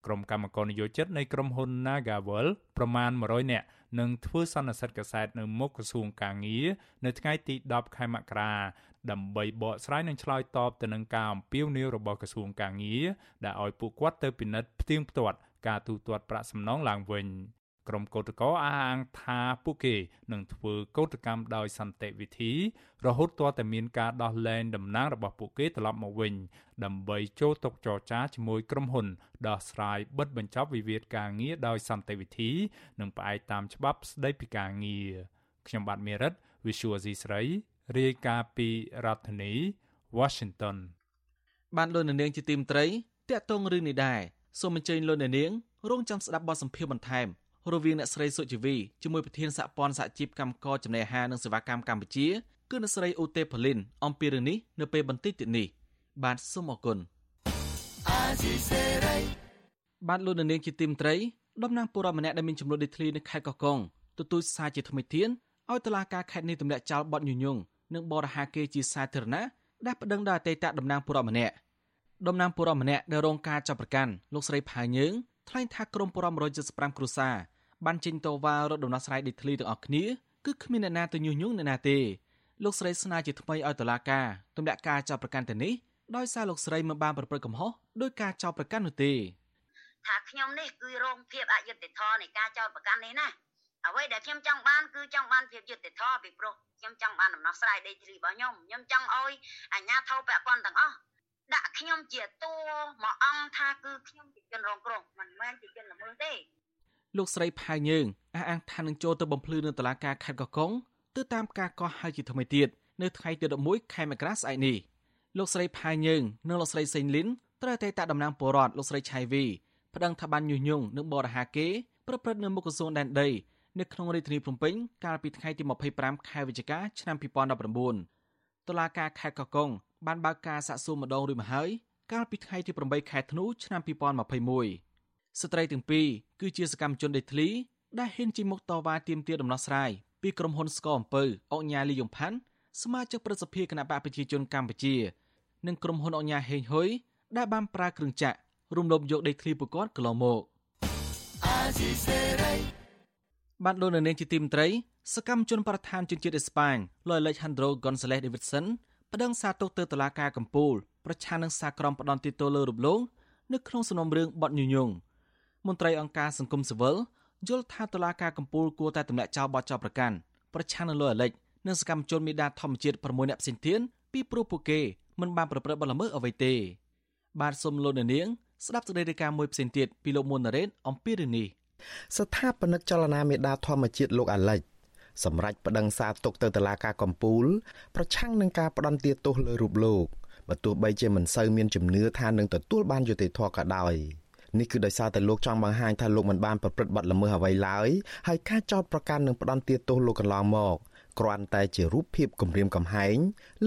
ក្រុមកម្មករនិយោជិតនៃក្រុមហ៊ុន Nagawal ប្រមាណ100នាក់នឹងធ្វើសន្និសីទកសែតនៅមុខក្រសួងកាងារនៅថ្ងៃទី10ខែមករាដើម្បីបកស្រាយនិងឆ្លើយតបទៅនឹងការអំពាវនាវរបស់ក្រសួងកាងារដែលឲ្យពួកគាត់ទៅពិនិត្យផ្ទៀងផ្ទាត់ការទូទាត់ប្រាក់សំណងឡើងវិញ។ ក្រុមកោតក្រអះអាងថាពួកគេនឹងធ្វើកោតកម្មដោយសន្តិវិធី រហូតទាល់តែមានការដោះលែងតំណាងរបស់ពួកគេត្រឡប់មកវិញ ដើម្បីចូលតុចរចាជាមួយក្រុមហ៊ុនដោះស្រាយបិទបញ្ចប់វិវាទការងារដោយសន្តិវិធី និងផ្អែកតាមច្បាប់ស្តីពីការងារខ្ញុំបាទមេរិត Visual C ស្រីរាយការណ៍ពីរដ្ឋធានី Washington បានលោកនាងជាទីមត្រីតាក់ទងរឿងនេះដែរសូមអញ្ជើញលោកនាងរងចាំស្ដាប់បទសម្ភាសន៍បន្ថែម រវាងអ្នកស្រីសុជីវីជាមួយប្រធានសហព័ន្ធសហជីពកម្មករចំណីអាហារនិងសេវាកម្មកម្ពុជាគឺអ្នកស្រីអូទេប៉ូលីនអំពីរឿងនេះនៅពេលបន្តិចទៀតនេះបាទសូមអរគុណបាទលោកនាងជាទីមត្រីតំណាងពលរដ្ឋម្នាក់ដែលមានចំនួនដីធ្លីនៅខេត្តកោះកុងទទូចសារជាថ្មីធានឲ្យតុលាការខេត្តនេះទម្លាក់ចោលបទញុយញងនិងបរិហាគេជាសាធារណៈដែលប្តឹងដល់អតីតតំណាងពលរដ្ឋម្នាក់តំណាងពលរដ្ឋម្នាក់ដែលរងការចាប់ប្រកាន់លោកស្រីផាញើង ថ្លែងថាក្រមពលរដ្ឋ175គ្រួសារបានចេញតវ៉ារត់ដំណោះស្រាយដីធ្លីទាំងអស់គ្នាគឺគ្មានអ្នកណាទៅញុះញង់អ្នកណាទេលោកស្រីស្នើជាថ្មីឲ្យតុលាការទម្លាក់ការចោទប្រកាន់ទៅនេះដោយសារលោកស្រីមិនបានប្រព្រឹត្តកំហុសដោយការចោទប្រកាន់នោះទេថាខ្ញុំនេះគឺរងភាពអយុត្តិធម៌នៃការចោទប្រកាន់នេះណាអ្វីដែលខ្ញុំចង់បានគឺចង់បានភាពយុត្តិធម៌ពីព្រោះខ្ញុំចង់បានដំណោះស្រាយដីធ្លីរបស់ខ្ញុំខ្ញុំចង់ឲ្យអាជ្ញាធរពាក់ព័ន្ធទាំងអស់ ដាក់ខ្ញុំជាតួមួយអង្គថាគឺខ្ញុំជាជនរងគ្រោះមិនមែនជាជនល្មើសទេលោកស្រីផៅយើងអះអាងថានឹងចូលទៅបំភ្លឺនៅតុលាការខេត្តកោះកុងទៅតាមការកោះហៅជាថ្មីទៀតនៅថ្ងៃទី11ខែមករាស្អែកនេះលោកស្រីផៅយើងនិងលោកស្រីសេងលីនត្រូវតែតាតំណាងពលរដ្ឋលោកស្រីឆៃវីប្តឹងថាបានញុះញង់និងបរិហាគេ ប្រព្រឹត្តនៅមុខក្រសួងដែនដីនៅក្នុងរាជធានីភ្នំពេញកាលពីថ្ងៃទី25ខែវិច្ឆិកាឆ្នាំ2019តុលាការខេត្តកោះកុង បានបើកការសាកសួរម្ដងរួចមកហើយកាលពីថ្ងៃទី8ខែធ្នូឆ្នាំ2021ស្ត្រីទាំងពីរគឺជាសកម្មជនដេតធ្លីដែលហ៊ានជិះមុខតវ៉ាទាមទារដំណោះស្រាយពីក្រុមហ៊ុនស្កអំពើអុកញ៉ាលីយ៉ុងផាន់សមាជិកប្រសិទ្ធិគណៈបកប្រជាជនកម្ពុជានិងក្រុមហ៊ុនអុកញ៉ាហេងហ៊ុយដែលបានប្រើគ្រឿងចាក់រំលោភយកដីធ្លីពួកគាត់កន្លងមកបានលោកនៅនាងជាទីមត្រីសកម្មជនប្រធានជនជាតិអេស្ប៉ាញលោក Alejandro Gonzalez Davidson ប្តឹងសារទុកទៅតុលាការកំពូលប្រឆាំងនឹងសារក្រមផ្ដន់ទោសលើរូបលោកនៅក្នុងសំណុំរឿងបទញុយញងមន្ត្រីអង្គការសង្គមស៊ីវិលយល់ថាតុលាការកំពូលគួរតែទម្លាក់ចោលបទចោទប្រកាន់ប្រឆាំងនឹងលោកអាលិចនិងសកម្មជនមេដាធម្មជាតិ6នាក់ផ្សេងទៀតពីព្រោះពួកគេមិនបានប្រព្រឹត្តបទល្មើសអ្វីទេ បាទសូមលោកនាងស្ដាប់សេចក្តីរាយការណ៍មួយផ្សេងទៀតពីលោកមុនណារ៉េតអំពីរឿងនេះស្ថាបនិកចលនាមេដាធម្មជាតិលោកអាលិច សម្រាប់ប្តឹងសារទុកទៅតុលាការកំពូល ប្រឆាំងនឹងការផ្ដន្ទាទោសលើរូបលោកបើទោះបីជាមិនសូវមានជំនឿថានឹងទទួលបានយុត្តិធម៌ក៏ដោយនេះគឺដោយសារតែលោកចង់បង្ហាញថាលោកមិនបានប្រព្រឹត្តបទល្មើសអ្វីឡើយហើយការចោទប្រកាន់នឹងផ្ដន់ទាទោសលោកកន្លងមកគ្រាន់តែជារូបភាពគំរាមកំហែង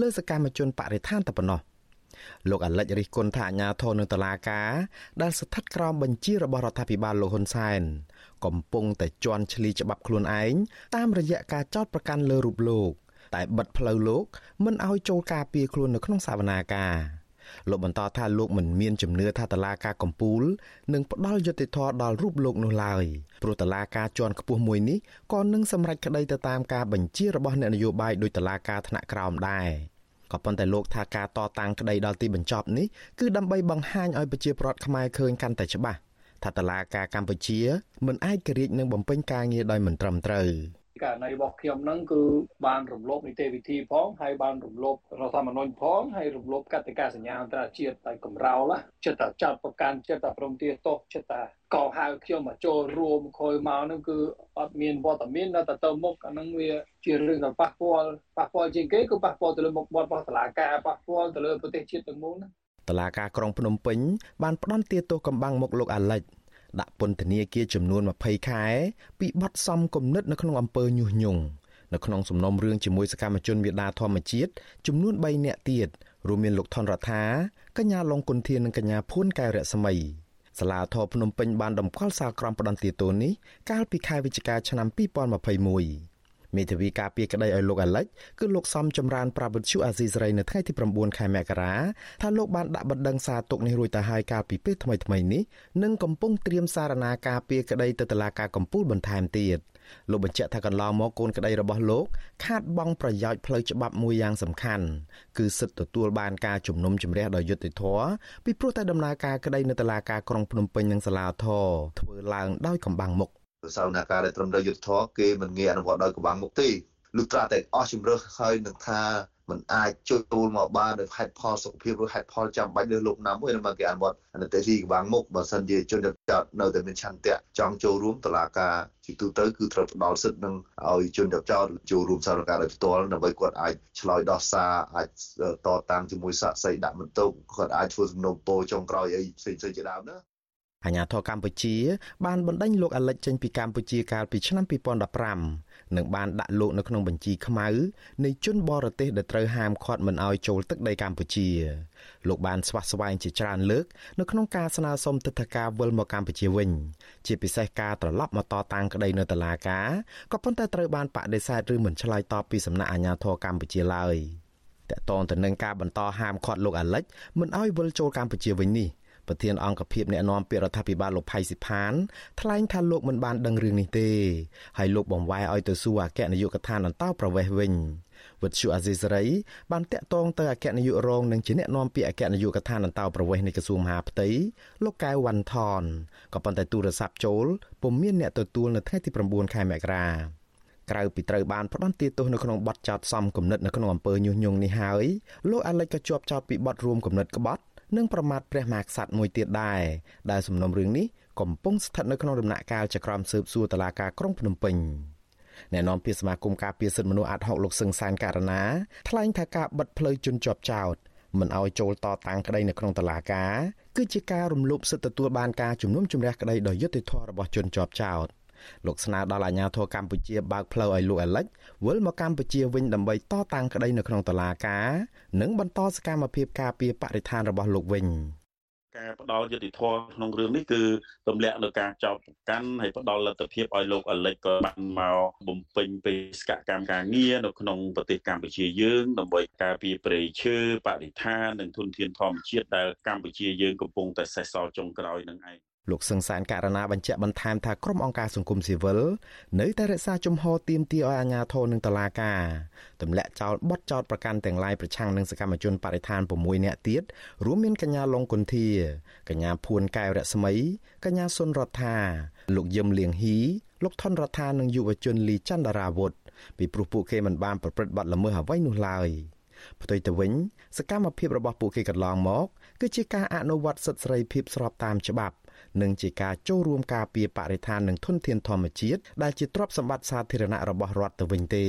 លើសកម្មជនបរិស្ថានតែប៉ុណ្ណោះលោកអាលិចរិះគន់ថាអាញាធរនៅតុលាការដែលស្ថិតក្រោមបញ្ជារបស់រដ្ឋាភិបាលលោកហ៊ុនសែន កំពុងតែជន់ឈ្លីច្បាប់ខ្លួនឯងតាមរយៈការចោទប្រកាន់លើរូបលោក តែបិទផ្លូវលោកមិនឲ្យចូលការពារខ្លួននៅក្នុងសវនាការលោកបន្តថាលោកមិនមានជំនឿថាតឡាការកំពូលនឹងផ្ដល់យុត្តិធម៌ដល់រូបលោកនោះឡើយព្រោះតឡាការជាន់ខ្ពស់មួយនេះក៏នឹងសម្រេចក្តីទៅតាមការបញ្ជារបស់អ្នកនយោបាយដោយតឡាការថ្នាក់ក្រោមដែរក៏ប៉ុន្តែលោកថាការតតាំងក្តីដល់ទីបញ្ចប់នេះគឺដើម្បីបង្ហាញឲ្យប្រជាពលរដ្ឋខ្មែរឃើញកាន់តែច្បាស់ ថាតឡាការកម្ពុជាមិនអាចក្រិចនឹងបំពេញការងារដោយមិនត្រឹមត្រូវករណីរបស់ខ្ញុំហ្នឹងគឺបានរំលោភនីតិវិធីផងហើយបានរំលោភរដ្ឋធម្មនុញ្ញផងហើយរំលោភកតិកាសញ្ញាអន្តរជាតិតែកំរោលចិត្តតែចាត់ប្រកាន់ចិត្តតែព្រមទាទោសចិត្តតែកោហៅខ្ញុំមកចូលរួមខយមកហ្នឹងគឺអត់មានវត្តមាននៅតែទៅមុខអាហ្នឹងវាជារឿងដែលប៉ះពាល់ប៉ះពាល់ជាងគេគឺប៉ះពាល់ទៅលើមុខមាត់របស់តុលាការប៉ះពាល់ទៅលើប្រទេសជាតិទាំងមូលណា តឡាការក្រុងភ្នំពេញបានផ្ដន់ទាទោសកំបាំងមុខលោកអាលិចដាក់ពន្ធនាគារចំនួន20ខែពីបទសំគំនិតនៅក្នុងអំពើញុះញង់នៅក្នុងសំណុំរឿងជាមួយសកម្មជនមេដាធម្មជាតិចំនួន3នាក់ទៀតរួមមានលោកថនរដ្ឋាកញ្ញាឡុងគុនធាននិងកញ្ញាភួនកែវរស្មីសាលាធរភ្នំពេញបានដំកល់សាលក្រមផ្ដន្ទាទោសនេះកាលពីខែវិច្ឆិកាឆ្នាំ2021 មេធាវីការពារក្តីឲ្យលោកអាលិចគឺលោកសំចម្រើនប្រាវិទ្យុអាស៊ីសេរីនៅថ្ងៃទី9ខែមករាថាលោកបានដាក់បណ្ដឹងសារទុកនេះរួចទៅហើយកាលពីពេលថ្មីៗនេះនិងកំពុងត្រៀមសារណាការពារក្តីទៅតុលាការកំពូលបន្ថែមទៀតលោកបញ្ជាក់ថាកន្លងមកកូនក្តីរបស់លោកខាតបង់ប្រយោជន៍ផ្លូវច្បាប់មួយយ៉ាងសំខាន់គឺសិទ្ធិទទួលបានការជំនុំជម្រះដោយយុត្តិធម៌ពីព្រោះតែដំណើរការក្តីនៅតុលាការក្រុងភ្នំពេញនិងសាលាធរធ្វើឡើងដោយកំបាំងមុខ សាវនាការដែលត្រឹមត្រូវយុទ្ធធរគេមិនងាយអនុវត្តដោយកម្បាំងមុខទេលុះត្រាតែអស់ជំរឹះហើយនឹងថាมันអាចចូលមកបានដោយហេតុផលសុខភាពឬហេតុផលចាំបាច់លើលោកណាមួយនឹងមកគេអនុវត្តអនុទីកម្បាំងមុខបើសិនជាជនចោតនៅតែមានឆន្ទៈចង់ចូលរួមតឡាការជាទូទៅគឺត្រូវផ្ដល់សិទ្ធិនឹងឲ្យជនចោតចូលរួមសារការដោយផ្ទាល់ដើម្បីគាត់អាចឆ្លើយដោះសារអាចតតាំងជាមួយសាកសីដាក់បន្ទុកគាត់អាចធ្វើសំណុំពរចុងក្រោយអីផ្សេងៗជាដើមណា អាញាធរកម្ពុជាបានបណ្ដេញលោកអាលិចចេញពីកម្ពុជាកាលពីឆ្នាំ2015និងបានដាក់លោកនៅក្នុងបញ្ជីខ្មៅនៃជនបរទេសដែលត្រូវហាមឃាត់មិនឲ្យចូលទឹកដីកម្ពុជាលោកបានស្វះស្វែងជាច្រើនលើកនៅក្នុងការស្នើសុំទិដ្ឋាការវិលមកកម្ពុជាវិញ ជាពិសេសការត្រឡប់មកតតាំងក្តីនៅតុលាការក៏ប៉ុន្តែត្រូវបានបដិសេធឬមិនឆ្លើយតបពីសំណាក់អាជ្ញាធរកម្ពុជាឡើយតកតងទៅនឹងការបន្តហាមឃាត់លោកអាលិចមិនឲ្យវិលចូលកម្ពុជាវិញនេះ ប្រធានអង្គភិបអ្នកណែនាំពាក្យរដ្ឋាភិបាលលោកផៃស៊ីផានថ្លែងថាលោកមិនបានដឹងរឿងនេះទេហើយលោកបង្វែរឲ្យទៅសួរអគ្គនាយកដ្ឋានអន្តោប្រវេសន៍វិញវិទ្យុអាស៊ីសេរីបានតាក់ទងទៅអគ្គនាយករងនិងជាអ្នកនាំពាក្យអគ្គនាយកដ្ឋានអន្តោប្រវេសន៍នៃក្រសួងមហាផ្ទៃលោកកែវវ៉ាន់ថនក៏ប៉ុន្តែទូរស័ព្ទចូលពុំមានអ្នកទទួលនៅថ្ងៃទី9ខែមករាក្រៅពីត្រូវបានផ្ដន្ទាទោសនៅក្នុងបទចោទសំគំនិតនៅក្នុងអំពើញុះញង់នេះហើយលោកអាលិចក៏ជាប់ចោទពីបទរួមគំនិតក្បត់ និងប្រមាថព្រះមហាក្សត្រមួយទៀតដែរដែលសំណុំរឿងនេះកំពុងស្ថិតនៅក្នុងដំណាក់កាលចក្រមស៊ើបសួរតុលាការក្រុងភ្នំពេញអ្នកនាំពាក្យសមាគមការពារសិទ្ធិមនុស្សអាត់ហុកលោកសឹងសានករណាថ្លែងថាការបិទផ្លូវជនជាប់ចោតមិនឲ្យចូលតតាំងក្តីនៅក្នុងតុលាការគឺជាការរំលោភសិទ្ធិទទួលបានការជំនុំជម្រះក្តីដោយយុត្តិធម៌របស់ជនជាប់ចោត លោកស្នើដល់អាជ្ញាធរកម្ពុជាបើកផ្លូវឲ្យលោកអាលិចវិលមកកម្ពុជាវិញដើម្បីតតាំងក្តីនៅក្នុងតុលាការនិងបន្តសកម្មភាពការពារបរិស្ថានរបស់លោកវិញការផ្ដល់យុតិធធក្នុងរឿងនេះគឺទម្លាក់នៅការចោទប្រកាន់ហើយផ្ដល់លទ្ធភាពឲ្យលោកអលិចក៏បានមកបំពេញបេសកកម្មការងារនៅក្នុងប្រទេសកម្ពុជាយើងដើម្បីការពារព្រៃឈើបរិស្ថាននិងធនធានធម្មជាតិដែលកម្ពុជាយើងកំពុងតែសេសសល់ចុងក្រោយនឹងឯង លោកសឹងសានករណីបញ្ជាក់បន្ថែមថាក្រុមអង្គការសង្គមស៊ីវិលនៅតែរក្សាជំហរទាមទារឲ្យអាជ្ញាធរនិងតុលាការទម្លាក់ចោលបទចោទប្រកាន់ទាំងឡាយប្រឆាំងនឹងសកម្មជនបរិស្ថាន6នាក់ទៀតរួមមានកញ្ញាឡុងគុន្ធាកញ្ញាភួនកែវរស្មីកញ្ញាសុនរដ្ឋាលោកយឹមលៀងហ៊ីលោកថនរដ្ឋានិងយុវជនលីច័ន្ទរាវុធពីព្រោះពួកគេមិនបានប្រព្រឹត្តបទល្មើសអ្វីនោះឡើយផ្ទុយទៅវិញសកម្មភាពរបស់ពួកគេកន្លងមកគឺជាការអនុវត្តសិទ្ធិសេរីភាពស្របតាមច្បាប់ និងជាការចូលរួមការពារបរិស្ថាននិងធនធានធម្មជាតិដែលជាទ្រព្យសម្បត្តិសាធារណៈរបស់រដ្ឋទៅវិញទេ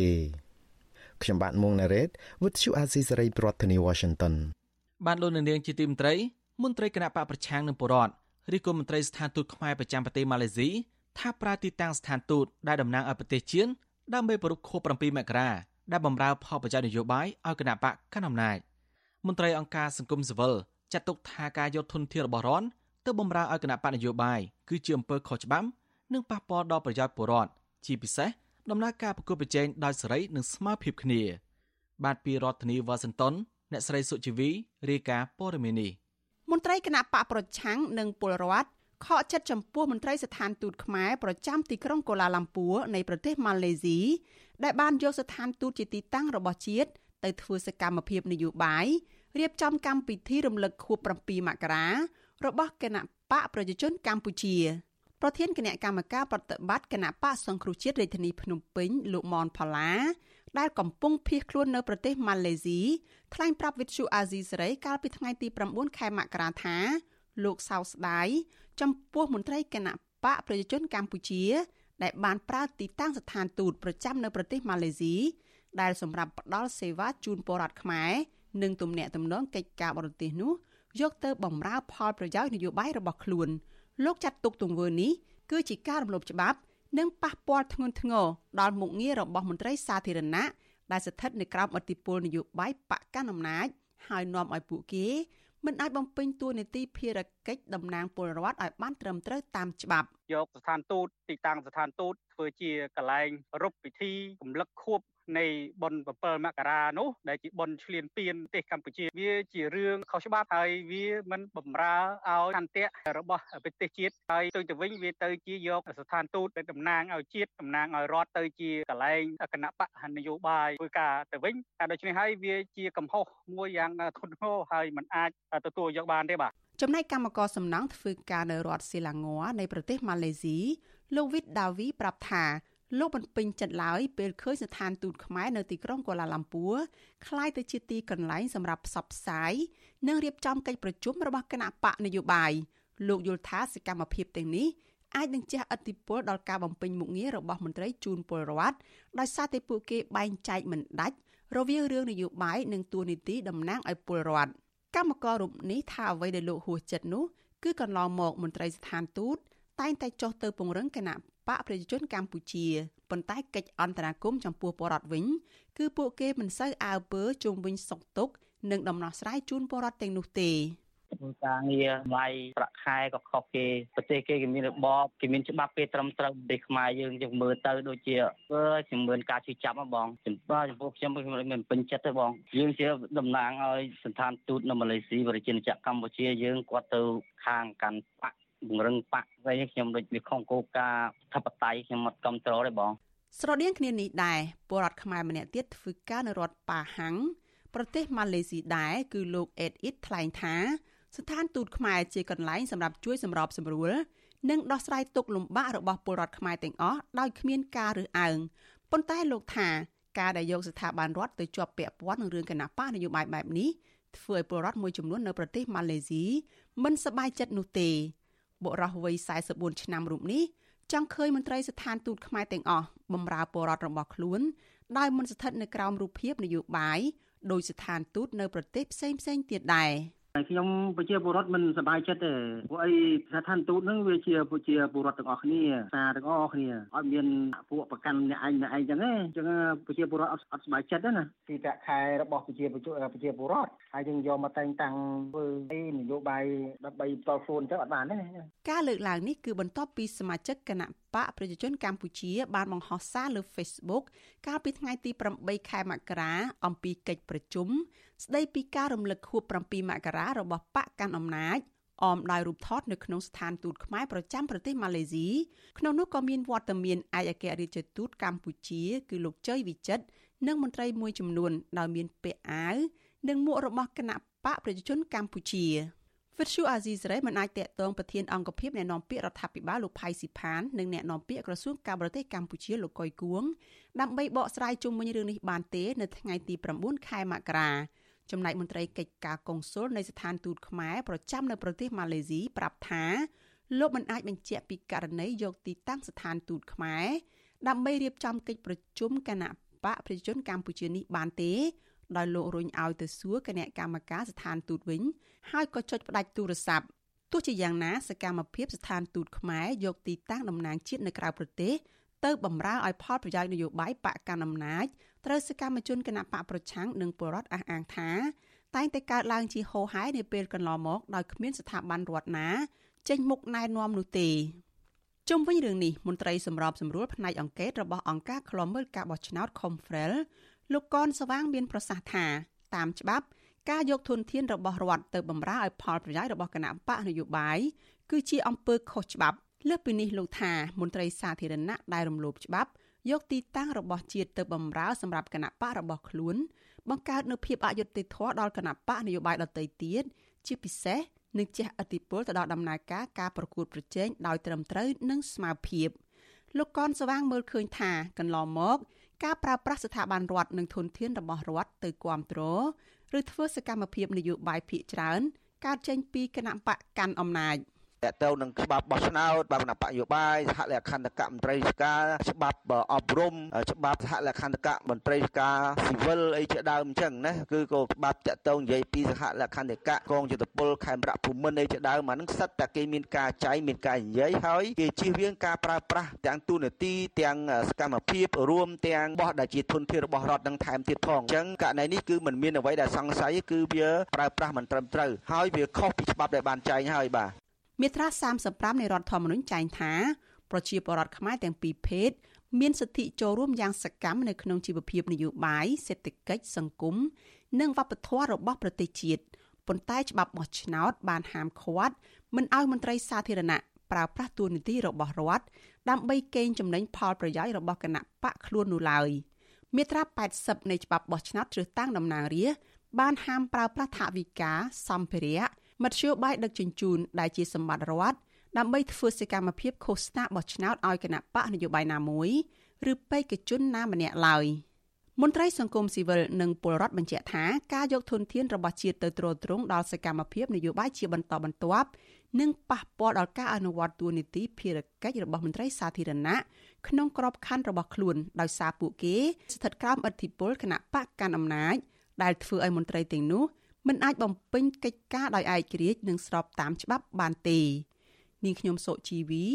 ខ្ញុំបាទមុងណារ៉េត With you Azizi Saray ប្រធានាទី Washington បានលោកនាងជាទីមន្ត្រីមន្ត្រីគណៈបកប្រឆាំងនឹងបរដ្ឋឬក៏មន្ត្រីស្ថានទូតខ្មែរប្រចាំប្រទេសម៉ាឡេស៊ីថាប្រើទីតាំងស្ថានទូតដែលតំណាងឲ្យប្រទេសជៀនដើម្បីប្រពខួប7មករាដែលបំរើផលប្រយោជន៍នយោបាយឲ្យគណៈបកកណ្ដាលអំណាចមន្ត្រីអង្គការសង្គមស៊ីវិលចាត់ទុកថាការយកធនធានរបស់រដ្ឋ ទៅបំរើឲ្យគណៈបកនយោបាយគឺជាអំពើខុសច្បាប់និងប៉ះពាល់ដល់ប្រយោជន៍ពលរដ្ឋជាពិសេសដំណើរការប្រគល់ប្រជែងដោយសេរីនិងស្មើភាពគ្នា បាទពីរដ្ឋធានីវ៉ាស៊ីនតោនអ្នកស្រីសុជីវីរាយការណ៍ព័ត៌មាននេះមន្ត្រីគណៈបកប្រឆាំងនិងពលរដ្ឋខកចិត្តចំពោះមន្ត្រីស្ថានទូតខ្មែរប្រចាំទីក្រុងកូឡាឡាំពួរនៃប្រទេសម៉ាឡេស៊ីដែលបានយកស្ថានទូតជាទីតាំងរបស់ជាតិទៅធ្វើសកម្មភាពនយោបាយរៀបចំកម្មវិធីរំលឹកខួប7មករា របស់គណៈបកប្រជាជនកម្ពុជាបប្រធានគណៈកម្មការប្រតិបត្តិគណៈបកសង្គ្រោះជាតិរាជធានីភ្នំពេញលោកមនផល្លាដែលកំពុងភៀសខ្លួននៅប្រទេសម៉ាឡេស៊ីថ្លែងប្រាប់វិទ្យុអាស៊ីសេរីកាលពីថ្ងៃទី9ខែមករាថា លោកសោស្ដាយចំពោះមន្ត្រីគណៈបកប្រជាជនកម្ពុជា ដែលបានប្រើទីតាំងស្ថានទូតប្រចាំនៅប្រទេសម៉ាឡេស៊ីដែលសម្រាប់ផ្ដល់សេវាជូនពលរដ្ឋខ្មែរនិងទំនាក់ទំនងកិច្ចការបរទេសនោះ យកទៅបម្រើផលប្រយោជន៍នយោបាយរបស់ខ្លួនលោកចាត់ទុកទង្វើនេះគឺជាការរំលោភច្បាប់ និងប៉ះពាល់ធ្ងន់ធ្ងរដល់មុខងាររបស់មន្ត្រីសាធារណៈដែលស្ថិតនៅក្រោមអធិបុលនយោបាយបកកណ្ដាលអំណាចហើយនាំឲ្យពួកគេមិនអាចបំពេញតួនាទីភារកិច្ចតំណាងពលរដ្ឋឲ្យបានត្រឹមត្រូវតាមច្បាប់យកស្ថានទូតទីតាំងស្ថានទូតធ្វើជាកន្លែងរົບពិធីរំលឹកខួប នៃបុណ្យ7មករានោះដែលជាបុណ្យឈ្លានពានប្រទេសកម្ពុជា វាជារឿងខុសច្បាប់ហើយវាមិនបំរើឲ្យអន្តៈរបស់ប្រទេសជាតិហើយទៅទៅវិញវាទៅជាយកស្ថានទូតដែលតំណាងឲ្យជាតិតំណាងឲ្យរដ្ឋទៅជាកន្លែងគណៈបកនយោបាយធ្វើការទៅវិញតែដូច្នេះហើយវាជាកំហុសមួយយ៉ាងធ្ងន់ធ្ងរហើយมันអាចទទួលយកបានទេបាទចំណែកកម្មករសំណង់ធ្វើការនៅរដ្ឋសេឡាង័រនៃប្រទេសម៉ាឡេស៊ីលោកវិតដាវីប្រាប់ថា លោកមិនពេញចិត្តឡើយពេលឃើញស្ថានទូតខ្មែរនៅទីក្រុងកូឡាឡាំពួរคล้ายទៅជាទីកន្លែងសម្រាប់ផ្សព្វផ្សាយនិងរៀបចំកិច្ចប្រជុំរបស់គណៈបកនយោបាយលោកយល់ថាសកម្មភាពទាំងនេះអាចនឹងជះឥទ្ធិពលដល់ការបំពេញមុខងាររបស់មន្ត្រីជូនពលរដ្ឋដោយសារតែពួកគេបែងចែកមិនដាច់រវាងរឿងនយោបាយនិងទួនាទីតំណាងឲ្យពលរដ្ឋកម្មកររូបនេះថាអ្វីដែលលោកហួសចិត្តនោះគឺកន្លងមកមន្ត្រីស្ថានទូតតែងតែចុះទៅពង្រឹងគណៈ បកប្រជាជនកម្ពុជាប៉ុន្តែកិច្ចអន្តរាគមចំពោះបរដ្ឋវិញ គឺពួកគេមិនសូវអើពើជុំវិញសុខទុក្ខនិងដំណោះស្រាយជូនបរដ្ឋទាំងនោះទេធ្វើការងារវាយប្រាក់ខែក៏ខុសគេប្រទេសគេគេមានរបបគេមានច្បាប់ពេលត្រឹមត្រូវប្រទេសខ្មែរយើងយើងមើលទៅដូចជាអឺជំនឿការជឿចាប់ហ្មងចំពោះចំពោះខ្ញុំខ្ញុំមិនពេញចិត្តទេបងយើងជាតំណាងឲ្យស្ថានទូតនៅម៉ាឡេស៊ីប្រជាជាតិកម្ពុជាយើងគាត់ទៅខាងកាន់បក បង្រឹងបកវិញខ្ញុំដូចវាខុសគោលការណ៍ធិបតេយ្យខ្ញុំមិនគ្រប់គ្រងទេបងស្រដៀងគ្នានេះដែរពលរដ្ឋខ្មែរម្នាក់ទៀតធ្វើការនៅរដ្ឋប៉ាហាំងប្រទេសម៉ាឡេស៊ីដែរគឺលោកអេតអ៊ីតថ្លែងថា ស្ថានទូតខ្មែរជាកន្លែងសម្រាប់ជួយសម្របសម្រួលនិងដោះស្រាយទុក្ខលំបាករបស់ពលរដ្ឋខ្មែរទាំងអស់ដោយគ្មានការរើសអើងប៉ុន្តែលោកថាការដែលយកស្ថាប័នរដ្ឋទៅជាប់ពាក់ព័ន្ធនឹងរឿងគណៈបកនយោបាយបែបនេះធ្វើឲ្យពលរដ្ឋមួយចំនួននៅប្រទេសម៉ាឡេស៊ីមិនសប្បាយចិត្តនោះទេ បុរសវ័យ44ឆ្នាំរូបនេះចង់ឃើញមន្ត្រីស្ថានទូតខ្មែរទាំងអស់បម្រើពលរដ្ឋរបស់ខ្លួនដោយមិនស្ថិតនៅក្រោមរូបភាពនយោបាយដោយស្ថានទូតនៅប្រទេសផ្សេងផ្សេងទៀតដែរ ខ្ញុំប្រជាពលរដ្ឋមិនសប្បាយចិត្តទេព្រោះអីស្ថានទូតហ្នឹងវាជាប្រជាពលរដ្ឋទាំងអស់គ្នាសារទាំងអស់គ្នាអត់មានពួកប្រកាន់អ្នកឯងអ្នកឯងចឹងទេអញ្ចឹងប្រជាពលរដ្ឋអត់អត់សប្បាយចិត្តទេណាទីប្រាក់ខែរបស់ប្រជាប្រជាពលរដ្ឋហើយយើងយកមកតែងតាំងធ្វើអីនយោបាយដើម្បីផ្ទាល់ខ្លួនចឹងអត់បានទេការលើកឡើងនេះគឺបន្ទាប់ពីសមាជិកគណៈបកប្រជាជនកម្ពុជាបានបង្ហោះសារលើ Facebook កាលពីថ្ងៃទី8ខែមករាអំពីកិច្ចប្រជុំ ស្ដីពីការរំលឹកខួប7មករារបស់បកកាន់អំណាចអមដោយរូបថតនៅក្នុងស្ថានទូតខ្មែរប្រចាំប្រទេសម៉ាឡេស៊ីក្នុងនោះក៏មានវត្តមានឯកអគ្គរដ្ឋទូតកម្ពុជា គឺលោកជ័យវិចិត្រនិងមន្ត្រីមួយចំនួនដោយមានពាក់អាវនិងមួករបស់គណៈបកប្រជាជនកម្ពុជាវិទ្យុអាស៊ីសេរីមិនអាចតាក់ទងប្រធានអង្គភិបអ្នកនាំពាក្យរដ្ឋាភិបាលលោកផៃស៊ីផាននិងអ្នកនាំពាក្យក្រសួងការបរទេសកម្ពុជាលោកកុយគួងដើម្បីបកស្រាយជុំវិញរឿងនេះបានទេ នៅថ្ងៃទី9ខែមករា ចំណែកមន្ត្រីកិច្ចការកុងស៊ុលនៃស្ថានទូតខ្មែរប្រចាំនៅប្រទេសម៉ាឡេស៊ីប្រាប់ថាលោកមិនអាចបញ្ជាក់ពីករណីយកទីតាំងស្ថានទូតខ្មែរដើម្បីរៀបចំកិច្ចប្រជុំគណៈបកប្រជាជនកម្ពុជានេះបានទេដោយលោករុញឲ្យទៅសួរគណៈកម្មការស្ថានទូតវិញ ហើយក៏ចុចផ្ដាច់ទូរស័ព្ទទោះជាយ៉ាងណាសកម្មភាពស្ថានទូតខ្មែរយកទីតាំងតំណាងជាតិនៅក្រៅប្រទេស ទៅបំរើឲ្យផលប្រយោជន៍នយោបាយបកកណ្ដាលអំណាចត្រូវសកម្មជនគណៈបកប្រឆាំងនិងពលរដ្ឋអះអាងថាតែងតែកើតឡើងជាហូរហែនាពេលកន្លងមកដោយគ្មានស្ថាប័នរដ្ឋណា ចេញមុខណែនាំនោះទេជុំវិញរឿងនេះមន្ត្រីសម្របសម្រួលផ្នែកអង្គការរបស់អង្គការឃ្លាំមើលការបោះឆ្នោត Confrel លោកកនស្វាងមានប្រសាសន៍ថាតាមច្បាប់ការយកធនធានរបស់រដ្ឋទៅបម្រើឲ្យផលប្រយោជន៍របស់គណៈបកនយោបាយគឺជាអំពើខុសច្បាប់ លើសពីនេះលោកថាមន្ត្រីសាធារណៈដែលរំលោភច្បាប់យកទីតាំងរបស់ជាតិទៅបម្រើសម្រាប់គណៈបករបស់ខ្លួន បង្កើតនូវភាពអយុត្តិធម៌ដល់គណៈបកនយោបាយដទៃទៀតជាពិសេសនិងជះឥទ្ធិពលទៅដល់ដំណើរការការប្រកួតប្រជែងដោយត្រឹមត្រូវនិងស្មារភាពលោកកនស្វាងមើលឃើញថាកន្លងមកការប្រើប្រាស់ស្ថាប័នរដ្ឋនិងធនធានរបស់រដ្ឋទៅគ្រប់គ្រងឬធ្វើសកម្មភាពនយោបាយភាគច្រើនកើតចេញពីគណៈបកកាន់អំណាច។ តទៅនឹងច្បាប់បោះឆ្នោតច្បាប់គណៈបកយោបាយសហលក្ខន្តិកៈមន្ត្រីរាជការច្បាប់អប់រំច្បាប់សហលក្ខន្តិកៈមន្ត្រីរាជការស៊ីវិលអីជាដើមអញ្ចឹងណាគឺក៏ច្បាប់តទៅនិយាយពីសហលក្ខន្តិកៈកងយុទ្ធពលខេមរៈភូមិន្ទអីជាដើមអានឹងសិតតែគេមានការចែងមានការនិយាយហើយគេជៀសវាងការប្រើប្រាស់ទាំងទូនាទីទាំងសកម្មភាពរួមទាំងបោះដែលជាធនធានរបស់រដ្ឋនឹងថែមទៀតផងអញ្ចឹងករណីនេះគឺมันមានអ្វីដែលសង្ស័យគឺវាប្រើប្រាស់មិនត្រឹមត្រូវហើយវាខុសពីច្បាប់ដែលបានចែងហើយបាទ មាត្រា35នៃរដ្ឋធម្មនុញ្ញចែងថាប្រជាពលរដ្ឋខ្មែរទាំងពីរភេទមានសិទ្ធិចូលរួមយ៉ាងសកម្មនៅក្នុងជីវភាពនយោបាយសេដ្ឋកិច្ចសង្គមនិងវប្បធម៌របស់ប្រទេសជាតិប៉ុន្តែច្បាប់បោះឆ្នោតបានហាមឃាត់មិនឲ្យមន្ត្រីសាធារណៈប្រើប្រាស់តួនាទីរបស់រដ្ឋដើម្បីកេងចំណេញផលប្រយោជន៍របស់គណៈបកខ្លួននោះឡើយមាត្រា80នៃច្បាប់បោះឆ្នោតជ្រើសតាំងតំណាងរាស្ត្របានហាមប្រើប្រាស់ថវិកាសម្ភារៈ មធ្យោបាយដឹកជញ្ជូនដែលជាសម្បត្តិរដ្ឋដើម្បីធ្វើសកម្មភាពឃោសនាបោះឆ្នោតឲ្យគណៈបកនយោបាយណាមួយឬបេក្ខជនណាម្នាក់ឡើយមន្ត្រីសង្គមស៊ីវិលនិងពលរដ្ឋបញ្ជាក់ថាការយកធនធានរបស់ជាតិទៅទ្រទ្រង់ដល់សកម្មភាពនយោបាយជាបន្តបន្ទាប់និងប៉ះពាល់ដល់ការអនុវត្តទួនាទីភារកិច្ចរបស់មន្ត្រីសាធារណៈក្នុងក្របខ័ណ្ឌរបស់ខ្លួនដោយសារពួកគេស្ថិតក្រោមឥទ្ធិពលគណៈបកកាន់អំណាចដែលធ្វើឲ្យមន្ត្រីទាំងនោះ មិនអាចបំពេញកិច្ចការដោយឯករាជ្យនិងស្របតាមច្បាប់បានទេនាងខ្ញុំសុជីវី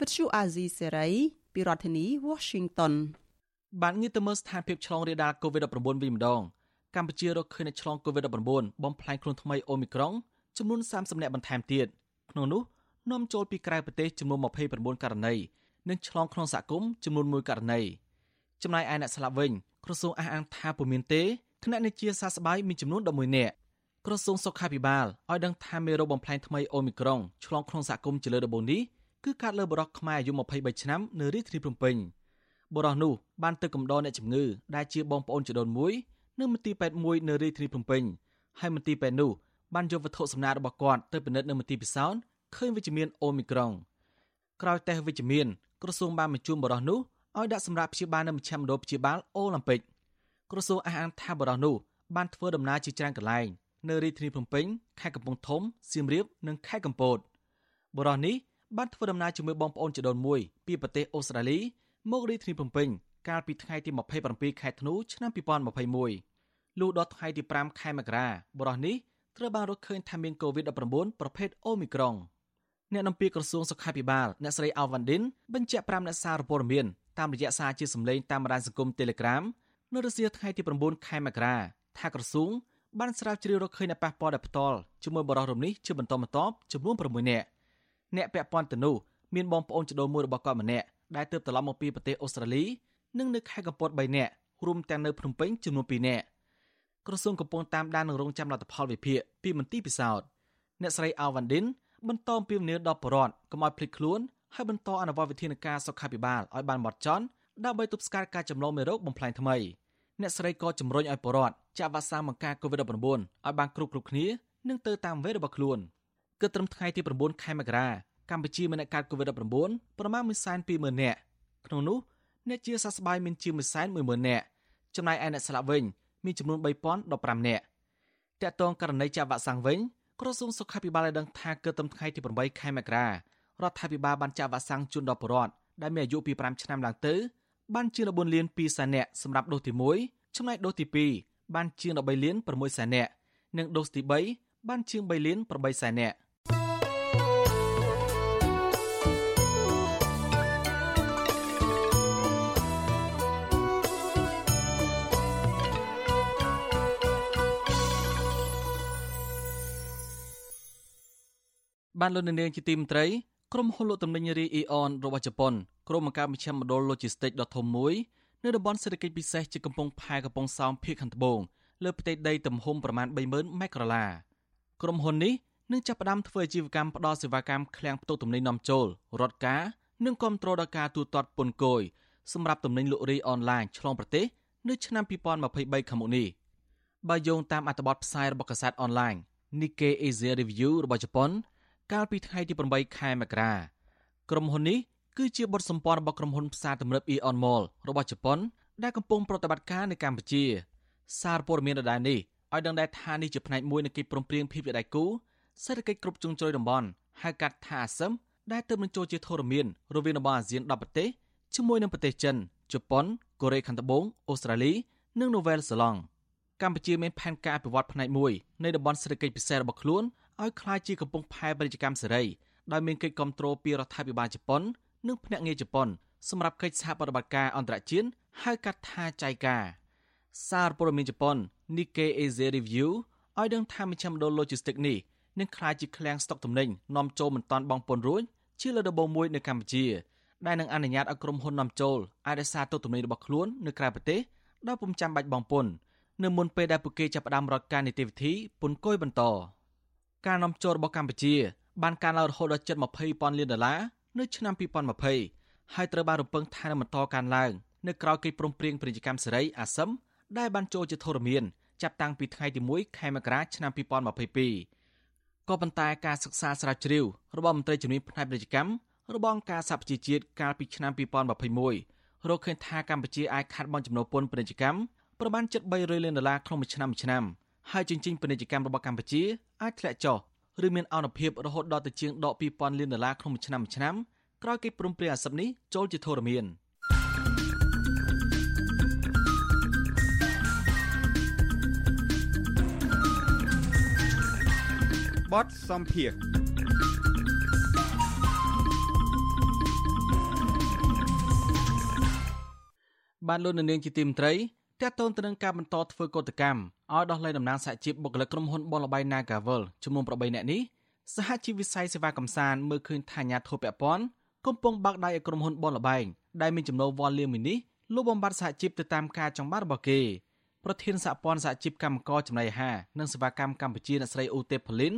វិទ្យុអាស៊ីសេរីពីរដ្ឋធានី Washington បានងាកទៅមើលស្ថានភាពឆ្លងរាលដាល COVID-19 វិញម្ដងកម្ពុជារកឃើញអ្នកឆ្លង COVID-19 បំផ្លាញខ្លួនថ្មីអូមីក្រុងចំនួន30នាក់បន្ថែមទៀតក្នុងនោះនាំចូលពីក្រៅប្រទេសចំនួន29ករណីនិងឆ្លងក្នុងសហគមន៍ចំនួន1ករណីចំណែកឯអ្នកស្លាប់វិញក្រសួងអះអាងថាពុំមានទេគណៈអ្នកជាសះស្បើយមានចំនួន11នាក់ ក្រសួងសុខាភិបាលឲ្យដឹងថាមេរោគបំផ្លាញថ្មីអូមីក្រុងឆ្លងក្នុងសហគមន៍ជាលើដំបូងនេះគឺកើតលើបុរសខ្មែរអាយុ23ឆ្នាំនៅរាជធានីភ្នំពេញបុរសនោះបានទៅកំដរអ្នកជំងឺដែលជាបងប្អូនជីដូនមួយនៅមន្ទីរពេទ្យមួយនៅរាជធានីភ្នំពេញហើយមន្ទីរពេទ្យនោះបានយកវត្ថុសំណាករបស់គាត់ទៅពិនិត្យនៅមន្ទីរពិសោធន៍ឃើញវិជ្ជមានអូមីក្រុងក្រោយតេស្តវិជ្ជមានក្រសួងបានបញ្ជូនបុរសនោះឲ្យដាក់សម្រាប់ព្យាបាលនៅមជ្ឈមណ្ឌលព្យាបាលអូឡ িম্প ិកក្រសួងអះអាងថាបុរសនោះបានធ្វើដំណើរជាច្រើនកន្លែង នៅរាជធានីភ្នំពេញខេត្តកំពង់ធំសៀមរាបនិងខេត្តកំពតបុរសនេះបានធ្វើដំណើរជាមួយបងប្អូនជីដូនមួយពីប្រទេសអូស្ត្រាលីមករាជធានីភ្នំពេញកាលពីថ្ងៃទី27ខែធ្នូឆ្នាំ2021លុះដល់ថ្ងៃទី5ខែមករាបុរសនេះត្រូវបានរកឃើញថាមាន COVID-19 ប្រភេទអូមីក្រុងអ្នកនាំពាក្យក្រសួងសុខាភិបាលអ្នកស្រីអាវ៉ាន់ឌិនបញ្ជាក់ប្រាប់អ្នកសារព័ត៌មានតាមរយៈសារជាសម្លេងតាមបណ្ដាញសង្គម Telegram នៅរសៀលថ្ងៃទី9ខែមករាថាក្រសួង បានស្រាវជ្រាវរកឃើញអ្នកប៉ះពាល់ដោយផ្ទាល់ជាមួយបរិសុទ្ធរំនេះជាបន្តបន្ទាប់ចំនួន6នាក់អ្នកពាក់ព័ន្ធទៅនោះមានបងប្អូនចដូនមួយរបស់គាត់ម្នាក់ដែលទើបត្រឡប់មកពីប្រទេសអូស្ត្រាលីនិងនៅខេត្តកំពត3នាក់រួមទាំងនៅភ្នំពេញចំនួន2នាក់ក្រសួងកំពុងតាមដាននឹងរងចាំលទ្ធផលវិភាគពីមន្ទីរពិសោធន៍អ្នកស្រីអាវ៉ាន់ឌិនបន្តអំពាវនាវដល់ប្រជាពលរដ្ឋកុំឲ្យភ្លេចខ្លួនហើយបន្តអនុវត្តវិធានការសុខាភិបាលឲ្យបានហ្មត់ចត់ដើម្បីទប់ស្កាត់ការចម្លងមេរោគបំផ្លាញថ្មី។អ្នកស្រីក៏ជំរុញឲ្យប្រជាពលរដ្ឋ ចាក់វ៉ាក់សាំងបង្ការ COVID-19 ឲ្យបានគ្រប់គ្រប់គ្នានិងទៅតាមវេនរបស់ខ្លួនគិតត្រឹមថ្ងៃទី9ខែមករាកម្ពុជាមានអ្នកកើត COVID-19 ប្រមាណ120,000នាក់ក្នុងនោះអ្នកជាសះស្បើយមានជាង110,000នាក់ចំណែកឯអ្នកស្លាប់វិញមានចំនួន3015នាក់តកតងករណីចាក់វ៉ាក់សាំងវិញក្រសួងសុខាភិបាលបានដឹងថាគិតត្រឹមថ្ងៃទី8ខែមករារដ្ឋាភិបាលបានចាក់វ៉ាក់សាំងជូនដល់ប្រជាពលរដ្ឋដែលមានអាយុពី5ឆ្នាំឡើងទៅបានជាង14លាន2សែននាក់សម្រាប់ដូសទី1ចំណែកដូសទី2 បានជាង13លាន6សែននាក់និងដូសទី3បានជាង3លាន8សែននាក់បានលោកនាងជាទីមន្ត្រីក្រុមហ៊ុនលក់ទំនិញរីអ៊ីអនរបស់ជប៉ុនក្រុមបង្កើតមជ្ឈមណ្ឌល Logistics ដ៏ធំមួយ នៅតំបន់សេដ្ឋកិច្ចពិសេសជាកំពង់ផែកំពង់សោមភៀកខាងត្បូងលើផ្ទៃដីទំហំប្រមាណ30000ម៉ែត្រក្រឡាក្រុមហ៊ុននេះនឹងចាប់ផ្ដើមធ្វើអាជីវកម្មផ្ដល់សេវាកម្មឃ្លាំងផ្ទុកទំនិញនាំចូលរត់ការនិងគ្រប់គ្រងដល់ការទូទាត់ពន្ធគយសម្រាប់ទំនិញលក់រាយអនឡាញឆ្លងប្រទេសនៅឆ្នាំ2023ខាងមុខនេះបើយោងតាមអត្ថបទផ្សាយរបស់កាសែតអនឡាញ Nikkei Asia Review របស់ជប៉ុន កាលពីថ្ងៃទី8ខែមករាក្រុមហ៊ុននេះ គឺជាបទសម្ព័ន្ធរបស់ក្រុមហ៊ុនផ្សារទំនើប Aeon Mall របស់ជប៉ុនដែលកំពុងប្រតិបត្តិការនៅកម្ពុជា សារព័ត៌មានដដែលនេះឲ្យដឹងដែរថានេះជាផ្នែកមួយនៃកិច្ចព្រមព្រៀងភាពជាដៃគូសេដ្ឋកិច្ចគ្រប់ជ្រុងជ្រោយតំបន់ហៅកាត់ថាអាស៊ឹមដែលទើបនឹងចូលជាធរមានរវាងតំបន់អាស៊ាន10ប្រទេសជាមួយនឹងប្រទេសចិនជប៉ុនកូរ៉េខាងត្បូងអូស្ត្រាលី និងនូវែលសេឡង់កម្ពុជាមានផែនការអភិវឌ្ឍផ្នែកមួយនៃតំបន់សេដ្ឋកិច្ចពិសេសរបស់ខ្លួនឲ្យក្លាយជាកំពង់ផែពាណិជ្ជកម្មសេរីដោយមានកិច្ចគ្រប់គ្រងពីរដ្ឋាភិបាលជប៉ុន និងភ្នាក់ងារជប៉ុនសម្រាប់កិច្ចសហប្រតិបត្តិការអន្តរជាតិហៅកាត់ថាចៃកាសារព័ត៌មានជប៉ុន Nikkei Asia Review ឲ្យដឹងថាមជ្ឈមណ្ឌល Logistics នេះនឹងក្លាយជាឃ្លាំងស្តុកទំនិញនាំចូលមិនតាន់បង់ពន្ធរួចជាលើដំបូងមួយនៅកម្ពុជាដែលនឹងអនុញ្ញាតឲ្យក្រុមហ៊ុននាំចូលអាចរក្សាទុកទំនិញរបស់ខ្លួននៅក្រៅប្រទេសដោយពុំចាំបាច់បង់ពន្ធនៅមុនពេលដែលពួកគេចាប់ផ្ដើមរកការនីតិវិធីពន្ធគយបន្តការនាំចូលរបស់កម្ពុជាបានកើនឡើងរហូតដល់ជិត20,000លានដុល្លារ នៅឆ្នាំ2020ហើយត្រូវបានរំពឹងថានឹងបន្តកើនឡើងនៅក្រៅកិច្ចព្រមព្រៀងពាណិជ្ជកម្មសេរីអាស៊ឹមដែលបានចូលជាធរមានចាប់តាំងពីថ្ងៃទី1ខែមករាឆ្នាំ2022ក៏ប៉ុន្តែការសិក្សាស្រាវជ្រាវរបស់មន្ត្រីជំនាញផ្នែកពាណិជ្ជកម្មរបស់អង្គការសហប្រជាជាតិកាលពីឆ្នាំ2021រកឃើញថាកម្ពុជាអាចខាត់បង់ចំណូលពន្ធពាណិជ្ជកម្មប្រមាណ700លានដុល្លារក្នុងមួយឆ្នាំមួយឆ្នាំហើយជញ្ជីងពាណិជ្ជកម្មរបស់កម្ពុជាអាចធ្លាក់ចុះ ឬមានអនុភាពរហូតដល់ទៅជាងដក2000លានដុល្លារក្នុងមួយឆ្នាំមួយឆ្នាំក្រោយកិច្ចព្រមព្រៀងអាស៊ាននេះចូលជាធរមាន។បទសំភារបានលោកនាងជាទីមត្រី តើតូនទៅនឹងការបន្តធ្វើកោតកម្មឲ្យដោះលែងតំណាងសហជីពបុគ្គលិកក្រុមហ៊ុនបនលបៃ Nagavel ចំនួន8នាក់នេះសហជីពវិស័យសេវាកំសាន្តមើលឃើញថាញាធិបពពន់កំពុងបាក់ដៃឲ្យក្រុមហ៊ុនបនលបៃដែលមានចំណូលវ៉ាលលាមនេះលុបបំបត្តិសហជីពទៅតាមការចង់បានរបស់គេប្រធានសហព័ន្ធសហជីពកម្មករចំណីអាហារនិងសេវាកម្មកម្ពុជាអ្នកស្រីអូទេផូលីន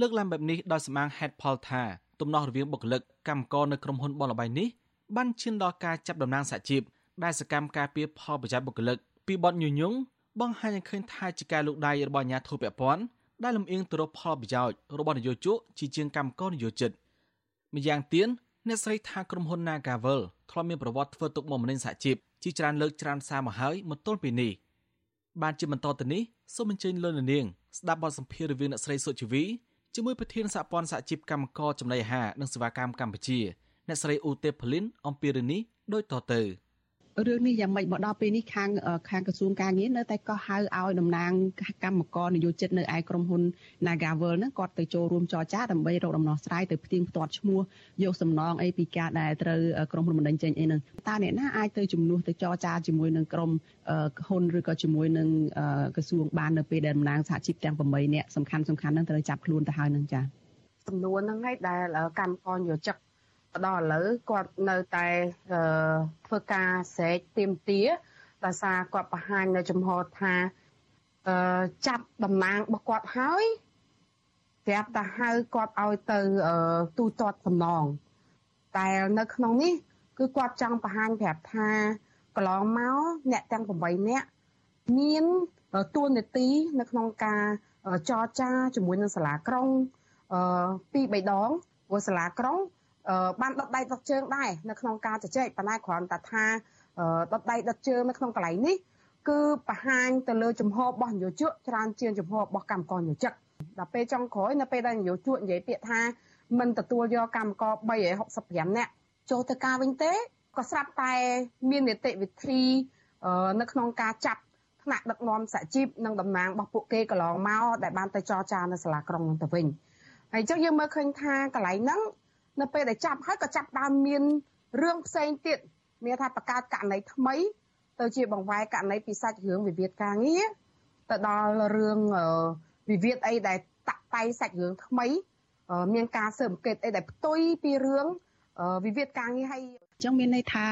លើកឡើងបែបនេះដោយសម្អាងហេតុផលថាទំនាស់រវាងបុគ្គលិកកម្មករនៅក្រុមហ៊ុនបនលបៃនេះបានឈានដល់ការចាប់តំណែងសហជីពដែលសកម្មការពីផលប្រយោជន៍បុគ្គលិក ពីបទញុយញងបង្ហាញឲ្យឃើញថាជាការលូកដៃរបស់អាជ្ញាធរពាក់ព័ន្ធដែលលំអៀងទៅរកផលប្រយោជន៍របស់នយោជកជាជាងកម្មករនយោជិតម្យ៉ាងទៀតអ្នកស្រីថាក្រុមហ៊ុន Nagavel ធ្លាប់មានប្រវត្តិធ្វើទុកបុកម្នេញសហជីពជាច្រើនលើកច្រើនសារមកហើយមកទល់ពេលនេះបានជាបន្តទៅនេះសូមអញ្ជើញលោកនាងស្ដាប់បទសម្ភាសន៍រវាងអ្នកស្រីសុជីវីជាមួយប្រធានសហព័ន្ធសហជីពកម្មករចំណីអាហារនិងសេវាកម្មកម្ពុជាអ្នកស្រីអ៊ូទេផលីនអំពីរឿងនេះដូចតទៅ។ រឿងនេះយ៉ាងម៉េចមកដល់ពេលនេះខាងខាងក្រសួងការងារនៅតែក៏ហៅឲ្យតំណាងកម្មករនយោជិតនៅឯក្រុមហ៊ុន Nagavel ហ្នឹងគាត់ទៅចូលរួមចរចាដើម្បីរកដំណោះស្រាយទៅផ្ទៀងផ្ទាត់ឈ្មោះយកសំណងអីពីការដែលត្រូវក្រុមហ៊ុនបណ្ដឹងចេញអីហ្នឹងតើអ្នកណាអាចទៅជំនួសទៅចរចាជាមួយនឹងក្រុមហ៊ុនឬក៏ជាមួយនឹងក្រសួងបាននៅពេលដែលតំណាងសហជីពទាំង8នាក់សំខាន់សំខាន់ហ្នឹងត្រូវចាប់ខ្លួនទៅហើយហ្នឹងចា៎ចំនួនហ្នឹងឯងដែលកម្មករនយោជិត ដល់ឥឡូវគាត់នៅតែធ្វើការស្រែកទៀមទាដោយសារគាត់បង្ហាញនៅចំហថាចាប់តំណាងរបស់គាត់ហើយប្រាប់តែហៅគាត់ឲ្យទៅទូទាត់សំណងតែនៅក្នុងនេះ គឺគាត់ចង់បង្ហាញប្រាប់ថាកន្លងមកអ្នកទាំង8នាក់មានតួនាទីនៅក្នុងការចរចាជាមួយនឹងសាលាក្រុងអឺពីរបីដងព្រោះសាលាក្រុង បានដុតដៃដុតជើងដែរនៅក្នុងការជជែកប៉ុន្តែគ្រាន់តែថាដុតដៃដុតជើងនៅក្នុងកន្លែងនេះគឺបង្ហាញទៅលើចំហរបស់នយោជកច្រើនជាងចំហរបស់កម្មករនយោជកដល់ពេលចុងក្រោយនៅពេលដែលនយោជកនិយាយពាក្យថាមិនទទួលយកកម្មករ365នាក់ចូលទៅការវិញទេក៏ស្រាប់តែមាននីតិវិធីនៅក្នុងការចាប់ថ្នាក់ដឹកនាំសហជីពនិងតំណាងរបស់ពួកគេកន្លងមកដែលបានទៅចរចានៅសាលាក្រុងនោះទៅវិញហើយអញ្ចឹងយើងមើលឃើញថាកន្លែងហ្នឹង នៅពេលដែលចាប់ហើយក៏ចាប់ដើមមានរឿងផ្សេងទៀតមានថាបង្កើតករណីថ្មី ទៅជាបង្វែរករណីពីសាច់រឿងវិវាទការងារទៅដល់រឿងវិវាទអីដែលតាក់តៃសាច់រឿងថ្មី មានការស៊ើបអង្កេតអីដែលផ្ទុយពីរឿងវិវាទការងារហើយអញ្ចឹងមានន័យថា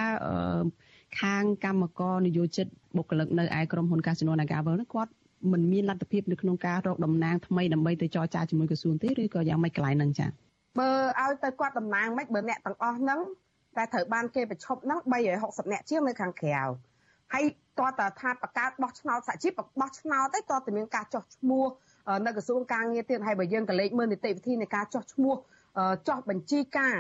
ខាងកម្មករនយោជិតបុគ្គលិកនៅឯក្រុមហ៊ុន Casino Nagavel ហ្នឹងគាត់មិនមានលទ្ធភាពនៅក្នុងការរកតំណាងថ្មីដើម្បីទៅចរចាជាមួយក្រសួងទេឬក៏យ៉ាងម៉េចកន្លែងហ្នឹងចា៎ បើឲ្យទៅគាត់តំណាងមិនបើអ្នកទាំងអស់ហ្នឹងតែត្រូវបានគេប្រឈប់ហ្នឹង360អ្នកជាងនៅខាងក្រៅហើយតើតើថាបកកើតបោះឆ្នោតសហជីពបោះឆ្នោតទៅតើតើមានការចោះឈ្មោះនៅក្រសួងការងារទៀតហើយបើយើងក៏លេខមើលនីតិវិធីនៃការចោះឈ្មោះចោះបញ្ជីការ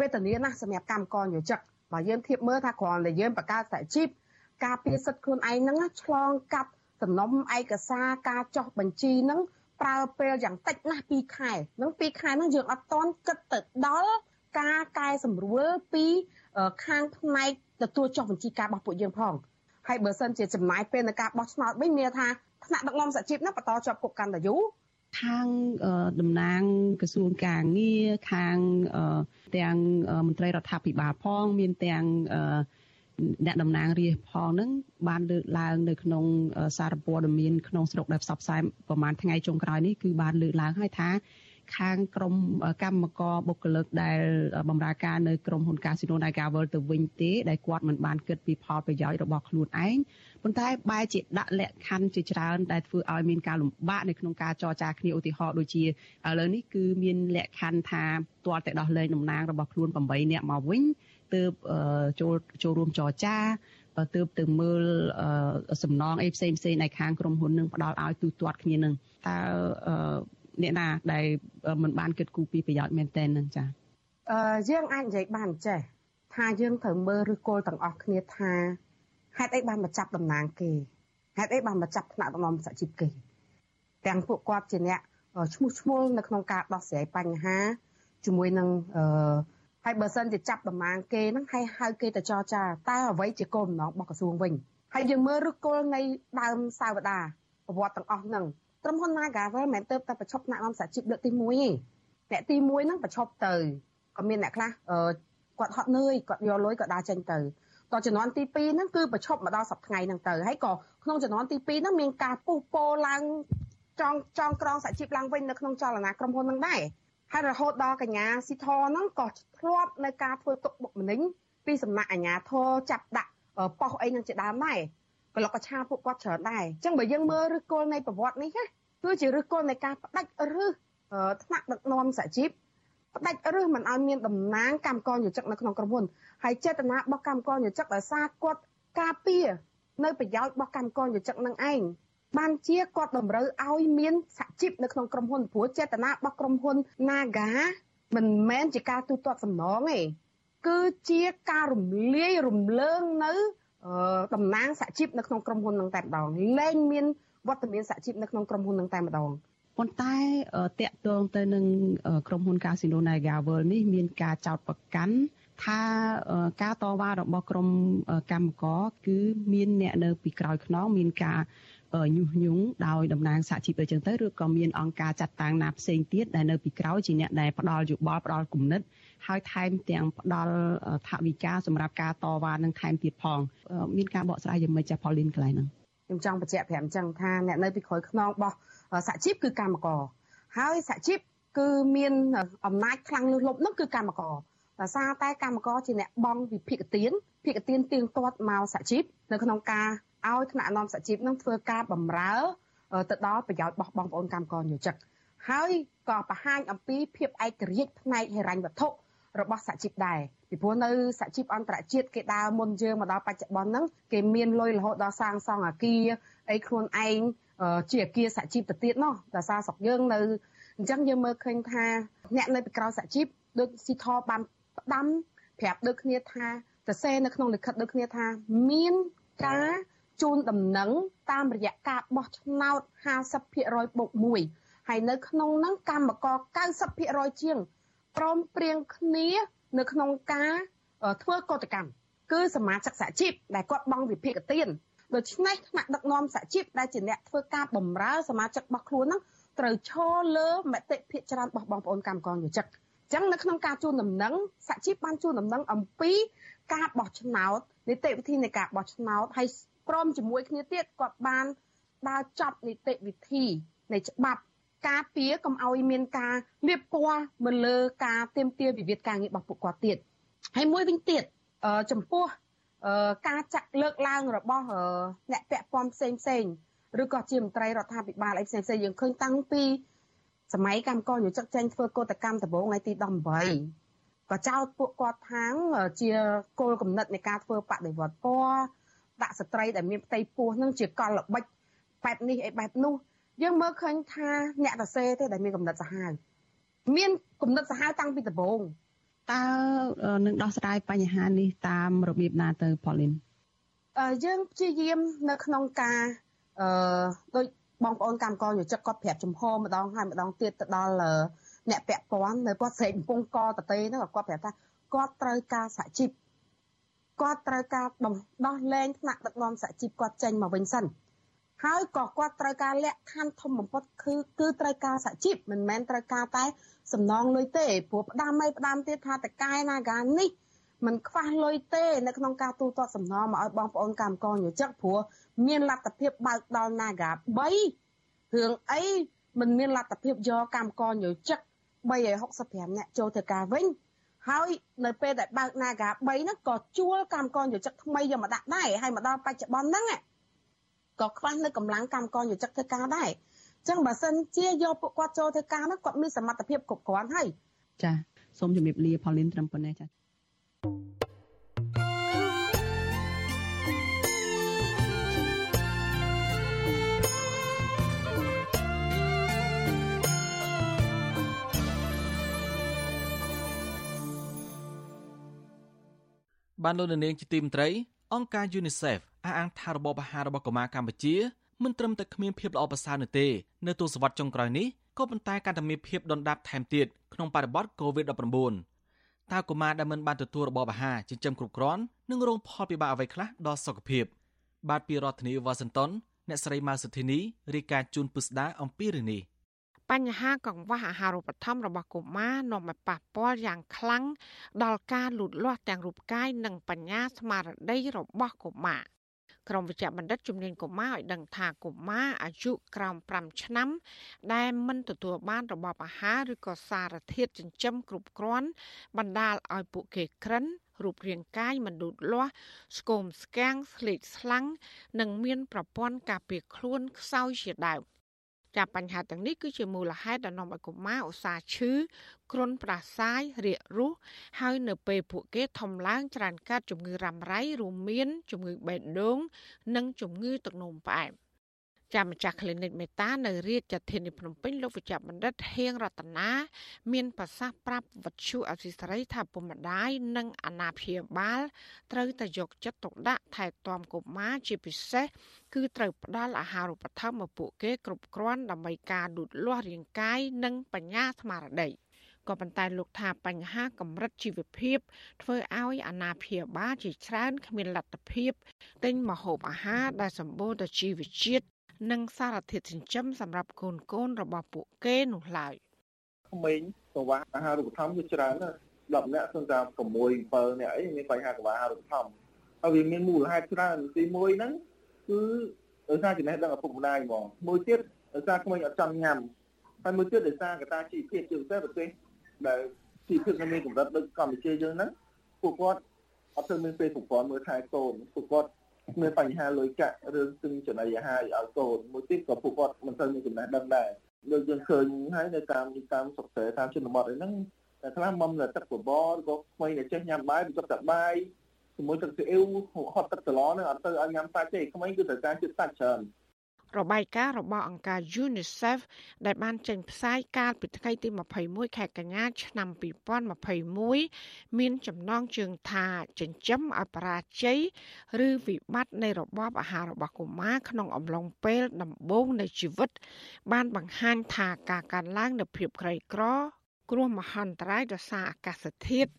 វេទនាណាសម្រាប់កម្មករយោជិកបើយើងធៀបមើលថាគ្រាន់តែយើងបង្កើតសហជីពការពារសិទ្ធិខ្លួនឯងហ្នឹងឆ្លងកាត់សំណុំឯកសារការចោះបញ្ជីហ្នឹង ប្រើពេលយ៉ាងតិចណាស់2ខែនឹង2ខែហ្នឹងយើងអត់តន់គិតទៅដល់ការកែសម្រួលពីខាងផ្នែកទទួលចុះបញ្ជីការរបស់ពួកយើងផងហើយបើសិនជាចំណាយពេលในការបោះឆ្នោតវិញមានថាថ្នាក់ដឹកនាំសហជីពហ្នឹងបន្តជាប់គុកកាន់តែយូរខាងតំណាងក្រសួងការងារខាងទាំងមន្ត្រីរដ្ឋាភិបាលផង មានទាំងអ្នកតំណាងរាស្ត្រផងហ្នឹងបានលើកឡើងនៅក្នុងសារព័ត៌មានក្នុងស្រុកដែលផ្សព្វផ្សាយប្រហែលថ្ងៃចុងក្រោយនេះគឺបានលើកឡើងហើយថាខាងក្រមកម្មករបុគ្គលិកដែលបម្រើការនៅក្រមហ៊ុន Casino Nagavel ទៅវិញទេដែលគាត់មិនបានគិតពីផលប្រយោជន៍របស់ខ្លួនឯងប៉ុន្តែបែរជាដាក់លក្ខខណ្ឌជាច្រើនដែលធ្វើឲ្យមានការលំបាកនៅក្នុងការចរចាគ្នាឧទាហរណ៍ដូចជាឥឡូវនេះគឺមានលក្ខខណ្ឌថាទាល់តែដោះលែងតំណាងរបស់ខ្លួន8នាក់មកវិញ ទើបចូលចូលរួមចរចាទើបទៅមើលសំណងអីផ្សេងផ្សេងในខាងក្រុមហ៊ុននឹងផ្ដល់ឲ្យទូទាត់គ្នានឹងតើអ្នកណាដែលមិនបានគិតគូរពីប្រយោជន៍មែនតែននឹងចាអឺយើងអាចនិយាយបានចេះថាយើងត្រូវមើលឬគល់ទាំងអស់គ្នាថាហេតុអីបានមកចាប់តំណាងគេហេតុអីបានមកចាប់ថ្នាក់ដឹកនាំសហជីពគេទាំងពួកគាត់ជាអ្នកឈ្មោះឈ្មោះនៅក្នុងការដោះស្រាយបញ្ហាជាមួយនឹងអឺ ហើយបើសិនជាចាប់តំណាងគេហ្នឹងហើយហៅគេទៅចរចាតើអ្វីជាគោលបំណងរបស់ក្រសួងវិញហើយយើងមើលឫសគល់នៃដើមសាវតាប្រវត្តិទាំងអស់ហ្នឹងក្រុមហ៊ុន Nagavel មិនមែនទៅតែប្រឈប់ថ្នាក់នាំសហជីពលើកទី1ទេអ្នកទី1ហ្នឹងប្រឈប់ទៅក៏មានអ្នកខ្លះគាត់ហត់នឿយគាត់យកលុយគាត់ដើរចេញទៅតជំនាន់ទី2ហ្នឹងគឺប្រឈប់មកដល់សប្តាហ៍ថ្ងៃហ្នឹងទៅហើយក៏ក្នុងជំនាន់ទី2ហ្នឹងមានការពុះពោឡើងចង់ចង់ក្រងសហជីពឡើងវិញនៅក្នុងចលនាក្រុមហ៊ុនហ្នឹងដែរ ហើយរហូតដល់កញ្ញាស៊ីធហ្នឹងក៏ធ្លាប់នៅការធ្វើទុកបុកម្នេញពីសំណាក់អាជ្ញាធរចាប់ដាក់ប៉ុស្តិ៍អីនឹងជាដើមដែរក្លុកកឆាពួកគាត់ច្រើនដែរអញ្ចឹងបើយើងមើលឫសគល់នៃប្រវត្តិនេះណាគឺជាឫសគល់នៃការផ្ដាច់ឫសថ្នាក់ដឹកនាំសហជីពផ្ដាច់ឫសមិនឲ្យមានតំណាងកម្មករយោជិកនៅក្នុងក្រុមហ៊ុនហើយចេតនារបស់កម្មករយោជិកដោយសារគាត់ការពារនៅប្រយោជន៍របស់កម្មករយោជិកនឹងឯង បានជាគាត់តម្រូវឲ្យមានសហជីពនៅក្នុងក្រុមហ៊ុនព្រោះចេតនារបស់ក្រុមហ៊ុន Naga មិនមែនជាការទូទាត់សំណងទេគឺជាការរំលាយរំលើងនៅតំណាងសហជីពនៅក្នុងក្រុមហ៊ុននឹងតែម្ដងលែងមានវត្តមានសហជីពនៅក្នុងក្រុមហ៊ុននឹងតែម្ដងប៉ុន្តែតកតងទៅនឹងក្រុមហ៊ុន Casino Naga World នេះមានការចោទប្រកាន់ថាការតវ៉ារបស់ក្រុមកម្មករគឺមានអ្នកនៅពីក្រោយខ្នងមានការ ញុះញង់ដោយតំណាងសហជីពអីចឹងទៅឬក៏មានអង្គការចាត់តាំងណាផ្សេងទៀតដែលនៅពីក្រោយជាអ្នកដែលផ្ដល់យោបល់ផ្ដល់គំនិតហើយថែមទាំងផ្ដល់ថវិកាសម្រាប់ការតវ៉ានឹងថែមទៀតផង មានការបកស្រាយយ៉ាងម៉េចចាស់ Pauline កន្លែងហ្នឹងខ្ញុំចង់បញ្ជាក់ប្រាប់អញ្ចឹងថាអ្នកនៅពីក្រោយខ្នងរបស់សហជីពគឺកម្មករហើយសហជីពគឺមានអំណាចខ្លាំងលើសលប់នោះគឺកម្មករដោយសារតែកម្មករជាអ្នកបង់វិភាគទានភាគទានទៀងទាត់មកសហជីពនៅក្នុងការ ឲ្យថ្នាក់នាំសហជីពនឹងធ្វើការបម្រើទៅដល់ប្រយោជន៍របស់បងប្អូនកម្មករយោជិកហើយក៏បង្ហាញអំពីភាពឯករាជ្យផ្នែកហិរញ្ញវត្ថុរបស់សហជីពដែរពីព្រោះនៅសហជីពអន្តរជាតិគេដើរមុនយើងមកដល់បច្ចុប្បន្នហ្នឹងគេមានលុយរហូតដល់សាងសង់អាគារអីខ្លួនឯងជាអាគារសហជីពទៅទៀតនោះដោយសារស្រុកយើងនៅអញ្ចឹងយើងមើលឃើញថាអ្នកនៅពីក្រៅសហជីពដូចស៊ីថបានផ្ដាំប្រាប់ដូចគ្នាថាសរសេរនៅក្នុងលិខិតដូចគ្នាថាមានការ ជូនដំណឹងតាមរយៈការបោះឆ្នោត50%បូក1ហើយនៅក្នុងហ្នឹងកម្មករ90%ជាងព្រមព្រៀងគ្នានៅក្នុងការធ្វើកតកម្មគឺសមាជិកសហជីពដែលគាត់បង់វិភាគទានដូច្នេះថ្នាក់ដឹកនាំសហជីពដែលជាអ្នកធ្វើការបម្រើសមាជិករបស់ខ្លួនហ្នឹងត្រូវឈរលើមតិភាគច្រើនរបស់បងប្អូនកម្មករយោជិកអញ្ចឹងនៅក្នុងការជួនដំណឹងសហជីពបានជួនដំណឹងអំពីការបោះឆ្នោតនីតិវិធីនៃការបោះឆ្នោតហើយ ព្រមជាមួយគ្នាទៀតគាត់បានដើរចប់នីតិវិធីនៃច្បាប់ការពារកុំឲ្យមានការលៀបពណ៌មកលើការទៀមទាវិវាទការងាររបស់ពួកគាត់ទៀតហើយមួយវិញទៀតចំពោះការចាក់លើកឡើងរបស់អ្នកពាក់ព័ន្ធផ្សេងផ្សេងឬក៏ជាមន្ត្រីរដ្ឋាភិបាលអីផ្សេងផ្សេងយើងឃើញតាំងពីសម័យកម្មករយោជិកចេញធ្វើកោតកម្មដំបូងថ្ងៃទី18ក៏ចោទពួកគាត់ថាងជាគោលគំនិតនៃការធ្វើបដិវត្តពណ៌ ដាក់ស្ត្រីដែលមានផ្ទៃពោះនឹងជាកលល្បិចបែបនេះអីបែបនោះយើងមើលឃើញថាអ្នកតសេទេដែលមានកំណត់សាហាវមានកំណត់សាហាវតាំងពីដំបូងតើនឹងដោះស្រាយបញ្ហានេះតាមរបៀបណាទៅប៉ូលីនអឺយើងព្យាយាមនៅក្នុងការអឺដូចបងប្អូនកម្មករយោជិកគាត់ប្រាប់ចំហម្ដងហើយម្ដងទៀតទៅដល់អ្នកពាក់ព័ន្ធនៅគាត់ស្រែកកំពុងកតតេហ្នឹងគាត់ប្រាប់ថាគាត់ត្រូវការសហជីព គាត់ត្រូវការដោះលែងថ្នាក់ដឹកនាំសហជីពគាត់ចេញមកវិញសិនហើយក៏គាត់ត្រូវការលក្ខខណ្ឌធំបំផុតគឺគឺត្រូវការសហជីពមិនមែនត្រូវការតែសំណងលុយទេព្រោះផ្ដាំឲ្យផ្ដាំទៀតថាតកែណាកានេះมันខ្វះលុយទេនៅក្នុងការទូទាត់សំណងមកឲ្យបងប្អូនកម្មករយោជិកព្រោះមានលទ្ធភាពបើកដល់ Naga 3រឿងអីมันមានលទ្ធភាពយកកម្មករយោជិក365នាក់ចូលធ្វើការវិញ ហើយនៅពេលដែលបើក Naga 3ហ្នឹងក៏ជួលកម្មករយោជិកថ្មីយកមកដាក់ដែរហើយមកដល់បច្ចុប្បន្នហ្នឹងក៏ខ្វះនៅកម្លាំងកម្មករយោជិកធ្វើការដែរអញ្ចឹងបើសិនជាយកពួកគាត់ចូលធ្វើការហ្នឹងគាត់មានសមត្ថភាពគ្រប់គ្រាន់ហើយចាសូមជម្រាបលាផលីនត្រឹមប៉ុណ្ណេះចា បានលោកនាងជាទីមត្រីអង្គការ UNICEF អះអាងថារបបអាហាររបស់កុមារកម្ពុជាមិនត្រឹមតែគ្មានភាពល្អប្រសើរនោះទេនៅទសវត្សរ៍ចុងក្រោយនេះក៏ប៉ុន្តែកាន់តែមានភាពដុនដាបថែមទៀតក្នុងបរិបទ COVID-19 តើកុមារដែលមិនបានទទួលរបបអាហារចិញ្ចឹមគ្រប់គ្រាន់នឹងរងផលពិបាកអ្វីខ្លះដល់សុខភាពបាទពីរដ្ឋធានីវ៉ាស៊ីនតោនអ្នកស្រីម៉ៅសុធីនីរាយការណ៍ជូនពុស្ដាអំពីរឿងនេះ បញ្ហាកង្វះអាហារូបត្ថម្ភរបស់កុមារនាំឲ្យប៉ះពាល់យ៉ាងខ្លាំងដល់ការលូតលាស់ទាំងរូបកាយនិងបញ្ញាស្មារតីរបស់កុមារក្រុមវិជ្ជបណ្ឌិតជំនាញកុមារឲ្យដឹងថាកុមារអាយុក្រោម5ឆ្នាំ ដែលមិនទទួលបានរបបអាហារឬក៏សារធាតុចិញ្ចឹមគ្រប់គ្រាន់បណ្ដាលឲ្យពួកគេក្រិនរូបរាងកាយមិនលូតលាស់ស្គមស្គាំងស្លេកស្លាំងនិងមានប្រព័ន្ធការពារខ្លួនខ្សោយជាដើម ចាបញ្ហាទាំងនេះគឺជាមូលហេតុដែលនាំឲ្យកុមារឧស្សាហ៍ឈឺគ្រុនផ្ដាសាយរាករូសហើយនៅពេលពួកគេធំឡើងច្រើនកើតជំងឺរ៉ាំរ៉ៃរួមមានជំងឺបេះដូង និងជំងឺទឹកនោមផ្អែម ចាំម្ចាស់ clinic មេតានៅរាជធានីភ្នំពេញលោកវិជ្ជបណ្ឌិតហៀងរតនាមានប្រសាសន៍ប្រាប់វត្ថុអសីសេរីថាពុកម្ដាយនិងអាណាព្យាបាលត្រូវតែយកចិត្តទុកដាក់ថែទាំកុមារជាពិសេសគឺត្រូវផ្ដល់អាហារូបត្ថម្ភមកពួកគេគ្រប់គ្រាន់ដើម្បីការលូតលាស់រាងកាយនិងបញ្ញាស្មារតីក៏ប៉ុន្តែលោកថាបញ្ហាកម្រិតជីវភាព ធ្វើឲ្យអាណាព្យាបាលជាច្រើនគ្មានលទ្ធភាពទិញម្ហូបអាហារដែលសម្បូរទៅជីវជាតិ និងសារធាតុចិញ្ចឹមសម្រាប់កូនកូនរបស់ពួកគេនោះឡើយក្មេងកង្វះអាហារូបត្ថម្ភគឺច្រើនណាស់10នាក់សឹងតែ6 7នាក់អីមានបញ្ហាកង្វះអាហារូបត្ថម្ភហើយវាមានមូលហេតុច្រើនទី1ហ្នឹងគឺដោយសារចំណេះដឹងឪពុកម្ដាយហ្មងមួយទៀតដោយសារក្មេងអត់ចង់ញ៉ាំហើយមួយទៀតដោយសារកត្តាជីវភាពជាពិសេសប្រទេសដែលជីវភាពនៅមានកម្រិតដូចកម្ពុជាយើងហ្នឹងពួកគាត់អត់ទៅមានពេលប្រព័ន្ធមើលថែកូនពួកគាត់មា នបញ្ហាលុយកាក់រឿងទិញចំណីអាហារឲ្យកូនមួយទៀតក៏ពួកគាត់មិនសូវមានចំណេះដឹងដែរដូចយើងឃើញហើយនៅតាមតាមសុខសេតាមជនបទអីហ្នឹងតែខ្លះមុំតែទឹកបបរក៏ថ្មីតែចេះញ៉ាំបាយពីទឹកតែបាយជាមួយទឹកស៊ីអ៊ីវហត់ទឹកសឡហ្នឹងអត់ទៅឲ្យញ៉ាំសាច់ទេក្មេងគឺត្រូវការជាតិសាច់ច្រើន របាយការណ៍របស់អង្គការ UNICEF ដែលបានចេញផ្សាយកាលពីថ្ងៃទី21ខែកញ្ញាឆ្នាំ2021មានចំណងជើងថាចិញ្ចឹមឲ្យបរាជ័យឬវិបត្តិនៃរបបអាហាររបស់កុមារក្នុងអំឡុងពេលដំបូងនៃជីវិត បានបង្ហាញថាការកើនឡើងនៃភាពក្រីក្រ គ្រោះមហន្តរាយដោយសារអាកាសធាតុ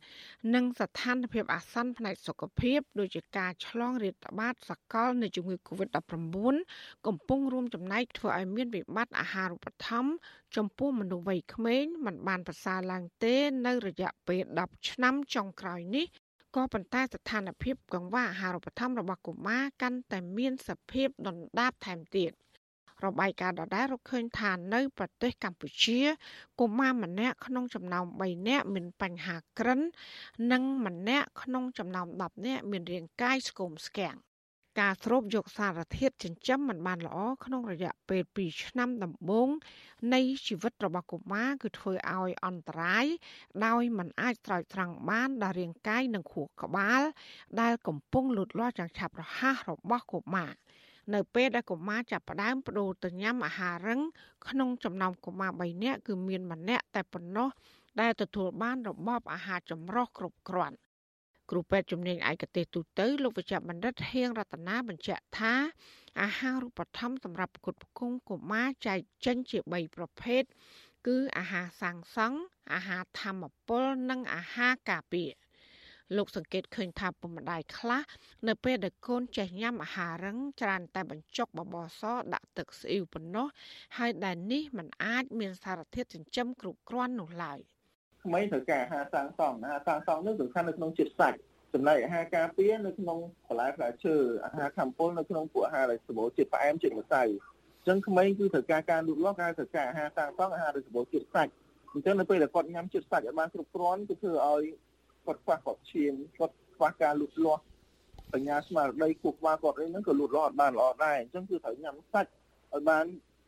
និងស្ថានភាពអាសន្នផ្នែកសុខភាពដូចជាការឆ្លងរាតត្បាតសកលនៃជំងឺ Covid-19 កំពុងរួមចំណែកធ្វើឲ្យមានវិបត្តិអាហារូបត្ថម្ភចំពោះមនុស្សវ័យក្មេងមិនបានប្រសើរឡើងទេនៅរយៈពេល10ឆ្នាំចុងក្រោយនេះក៏ប៉ុន្តែស្ថានភាពកង្វះអាហារូបត្ថម្ភរបស់កុមារកាន់តែមានសភាពដុនដាបថែមទៀត។ របាយការណ៍ដដែលរកឃើញថានៅប្រទេសកម្ពុជាកុមារម្នាក់ក្នុងចំណោម3នាក់មានបញ្ហាក្រិន និងម្នាក់ក្នុងចំណោម10នាក់មានរាងកាយស្គមស្គាំងការស្រូបយកសារធាតុចិញ្ចឹមមិនបានល្អក្នុងរយៈពេល2ឆ្នាំដំបូងនៃជីវិតរបស់កុមារគឺធ្វើឲ្យអន្តរាយដោយមិនអាចស្រោចស្រង់បានដល់រាងកាយនិងខួរក្បាល ដែលកំពុងលូតលាស់យ៉ាងឆាប់រហ័សរបស់កុមារ នៅពេលដែលកុមារចាប់ផ្ដើមបដូរទៅញ៉ាំអាហាររឹងក្នុងចំណោមកុមារ3នាក់គឺមានម្នាក់តែប៉ុណ្ណោះដែលទទួលបានរបបអាហារចម្រុះគ្រប់គ្រាន់គ្រូពេទ្យជំនាញឯកទេសទូទៅលោកវិជ្ជបណ្ឌិតហៀងរតនាបញ្ជាក់ថា អាហាររូបត្ថម្ភសម្រាប់ផ្គត់ផ្គង់កុមារចែកចេញជា3ប្រភេទគឺអាហារសាងសង់អាហារធម្មពលនិងអាហារការពារ លោកសង្កេតឃើញថាពុកម្ដាយខ្លះនៅពេលដែលកូនចេះញ៉ាំអាហាររឹងច្រើនតែបញ្ចុកបបរសដាក់ទឹកស្អ៊ីវប៉ុណ្ណោះហើយដែលនេះมันអាចមានសារធាតុចិញ្ចឹមគ្រប់គ្រាន់នោះឡើយក្មេងត្រូវការអាហារសាងសង់អាហារសាងសង់នេះសំខាន់នៅក្នុងជាតិសាច់ចំណែកអាហារការពារនៅក្នុងបន្លែផ្លែឈើអាហារធម្មពលនៅក្នុងពួកអាហារដែលសម្បូរជាតិផ្អែមជាតិម្សៅអញ្ចឹងក្មេងគឺត្រូវការការលូតលាស់ការត្រូវការអាហារសាងសង់អាហារដែលសម្បូរជាតិសាច់អញ្ចឹងនៅពេលដែលគាត់ញ៉ាំជាតិសាច់ឲ្យបានគ្រប់គ្រាន់គឺធ្វើឲ្យ គាត់ខ្វះគាត់ឈាមគាត់ខ្វះការលូតលាស់បញ្ញាស្មារតីគូក្បាលគាត់អីហ្នឹងក៏លូតលាស់អត់បានល្អដែរអញ្ចឹងគឺត្រូវញ៉ាំសាច់ឲ្យបាន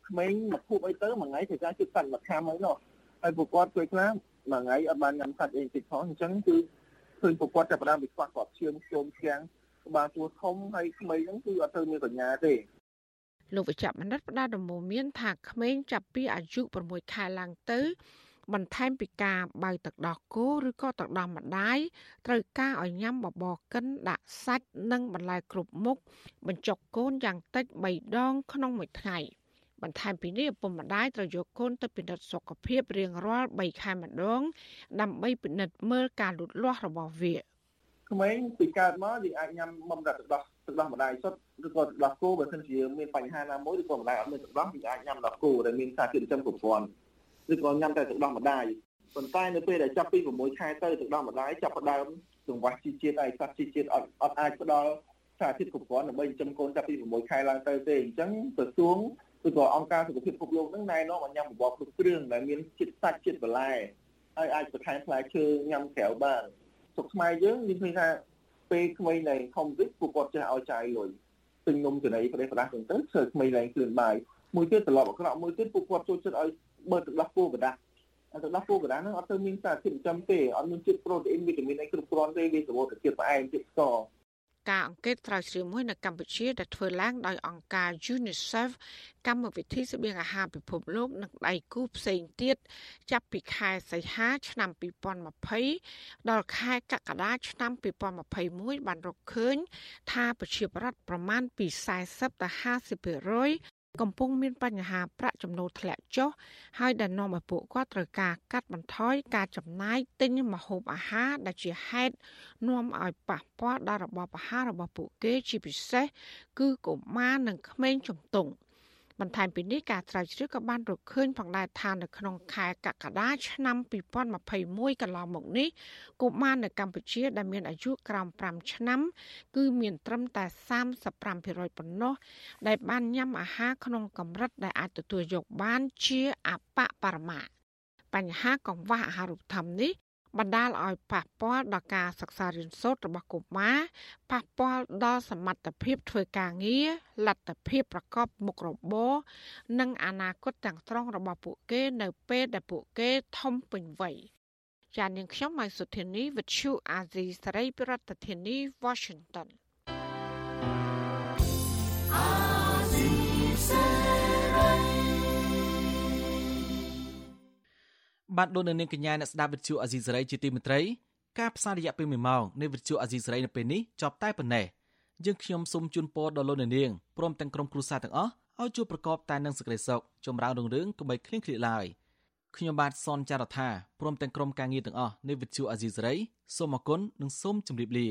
ក្មេងមកភពអីទៅមួយថ្ងៃត្រូវការជាតិសាច់មួយខាំអីនោះហើយពួកគាត់ជួយខ្លះមួយថ្ងៃអត់បានញ៉ាំសាច់អីតិចផងអញ្ចឹងគឺឃើញពួកគាត់ចាប់ផ្ដើមពីខ្វះគាត់ឈាមជុំខ្លាំងក្បាលទួធំហើយក្មេងហ្នឹងគឺអត់ទៅមានបញ្ញាទេលោកវិជ្ជបណ្ឌិតផ្ដល់ដំណោមានថាក្មេងចាប់ពីអាយុ6ខែឡើងទៅ បន្ថែមពីការបើទឹកដោះគោឬក៏ទឹកដោះម្ដាយត្រូវការឲ្យញ៉ាំបបរកិនដាក់សាច់និងបន្លែគ្រប់មុខបញ្ចុកកូនយ៉ាងតិច3ដងក្នុងមួយថ្ងៃបន្ថែមពីនេះឪពុកម្ដាយត្រូវយកកូនទៅពិនិត្យសុខភាពរៀងរាល់3ខែម្ដង ដើម្បីពិនិត្យមើលការលូតលាស់របស់វាក្មេងពីកើតមកវាអាចញ៉ាំបំរទឹកដោះទឹកដោះម្ដាយសុទ្ធឬក៏ទឹកដោះគោបើមិនជាមានបញ្ហាណាមួយឬក៏ម្ដាយអត់មានទឹកដោះវាអាចញ៉ាំទឹកដោះគោដែលមានសារជាតិចិញ្ចឹមគ្រប់គ្រាន់ ឬក៏ញ៉ាំតែទឹកដោះម្ដាយប៉ុន្តែនៅពេលដែលចាប់ពី6ខែទៅទឹកដោះម្ដាយចាប់ផ្ដើមចង្វាស់ជីជាតិហើយសាច់ជីជាតិអត់អត់អាចផ្ដល់សារធាតុគ្រប់គ្រាន់ដើម្បីចិញ្ចឹមកូនចាប់ពី6ខែឡើងទៅទេអញ្ចឹងក្រសួងឬក៏អង្គការសុខភាពពិភពលោកនឹងណែនាំឲ្យញ៉ាំបបរគ្រប់គ្រឿងដែលមានជាតិសាច់ជាតិបន្លែហើយអាចបន្ថែមផ្លែឈើញ៉ាំក្រៅបានសុខខ្មែរយើងមានឃើញថាពេលក្មេងឡើងធំតិចពួកគាត់ចេះឲ្យចាយលុយទិញនំចំណីប្រទេសប្រដាស់ទៅទៅធ្វើក្មេងឡើងគ្លឿនបាយមួយទៀតត្រឡប់អាក្រក់មួយទៀតពួកគាត់ចូលចិត្តឲ្យ បើទឹកដោះគោកដាស់ទឹកដោះគោកដាស់ហ្នឹងអត់ទៅមានសារធាតុចិញ្ចឹមទេអត់មានជាតិប្រូតេអ៊ីនវីតាមីនអីគ្រប់គ្រាន់ទេវាសម្បូរទៅជាតិផ្អែមជាតិស្ករការអង្កេតស្រាវជ្រាវមួយនៅកម្ពុជាដែលធ្វើឡើងដោយអង្គការ UNICEF កម្មវិធីស្បៀងអាហារពិភពលោកនិងដៃគូផ្សេងទៀត ចាប់ពីខែសីហាឆ្នាំ2020ដល់ខែកក្កដាឆ្នាំ2021បានរកឃើញ ថាប្រជាប្រដ្ឋប្រមាណពី40ទៅ50% កំពុងមានបញ្ហាប្រាក់ចំណូលធ្លាក់ចុះហើយដែលនាំឲ្យពួកគាត់ត្រូវការកាត់បន្ថយការចំណាយទិញម្ហូបអាហារដែលជាហេតុនាំឲ្យប៉ះពាល់ដល់របបអាហាររបស់ពួកគេជាពិសេសគឺកុមារនិងក្មេងជំទង់ បន្ថែមពីនេះការស្រាវជ្រាវក៏បានរកឃើញផងដែរថានៅក្នុងខែកក្កដាឆ្នាំ2021កន្លងមកនេះកុមារនៅកម្ពុជាដែលមានអាយុក្រោម5ឆ្នាំ គឺមានត្រឹមតែ35%ប៉ុណ្ណោះដែលបានញ៉ាំអាហារក្នុងកម្រិតដែលអាចទទួលយកបានជាអបបរមាបញ្ហាកង្វះអាហារូបត្ថម្ភនេះ បណ្ដាលឲ្យប៉ះពាល់ដល់ការសិក្សារៀនសូត្ររបស់កុមារប៉ះពាល់ដល់សមត្ថភាពធ្វើការងារលទ្ធភាពប្រកបមុខរបរនិងអនាគតទាំងស្រុងរបស់ពួកគេនៅពេលដែលពួកគេធំពេញវ័យចាននាងខ្ញុំម៉ៃសុធានីវិទ្យុអាស៊ីសេរីប្រធានាធិបតី Washington បាទលោកនៅនាងកញ្ញាអ្នកស្ដាប់វិទ្យុអាស៊ីសេរីជាទីមេត្រីការផ្សាយរយៈពេល1ម៉ោងនៃវិទ្យុអាស៊ីសេរីនៅពេលនេះចប់តែប៉ុណ្ណេះយើងខ្ញុំសូមជូនពរដល់លោកនៅនាងព្រមទាំងក្រុមគ្រួសារទាំងអស់ឲ្យជួបប្រកបតែនឹងសេចក្តីសុខចម្រើនរុងរឿងកុំបីឃ្លៀងឃ្លាតឡើយខ្ញុំបាទសនចាររថាព្រមទាំងក្រុមការងារទាំងអស់នៃវិទ្យុអាស៊ីសេរីសូមអគុណនិងសូមជម្រាបលា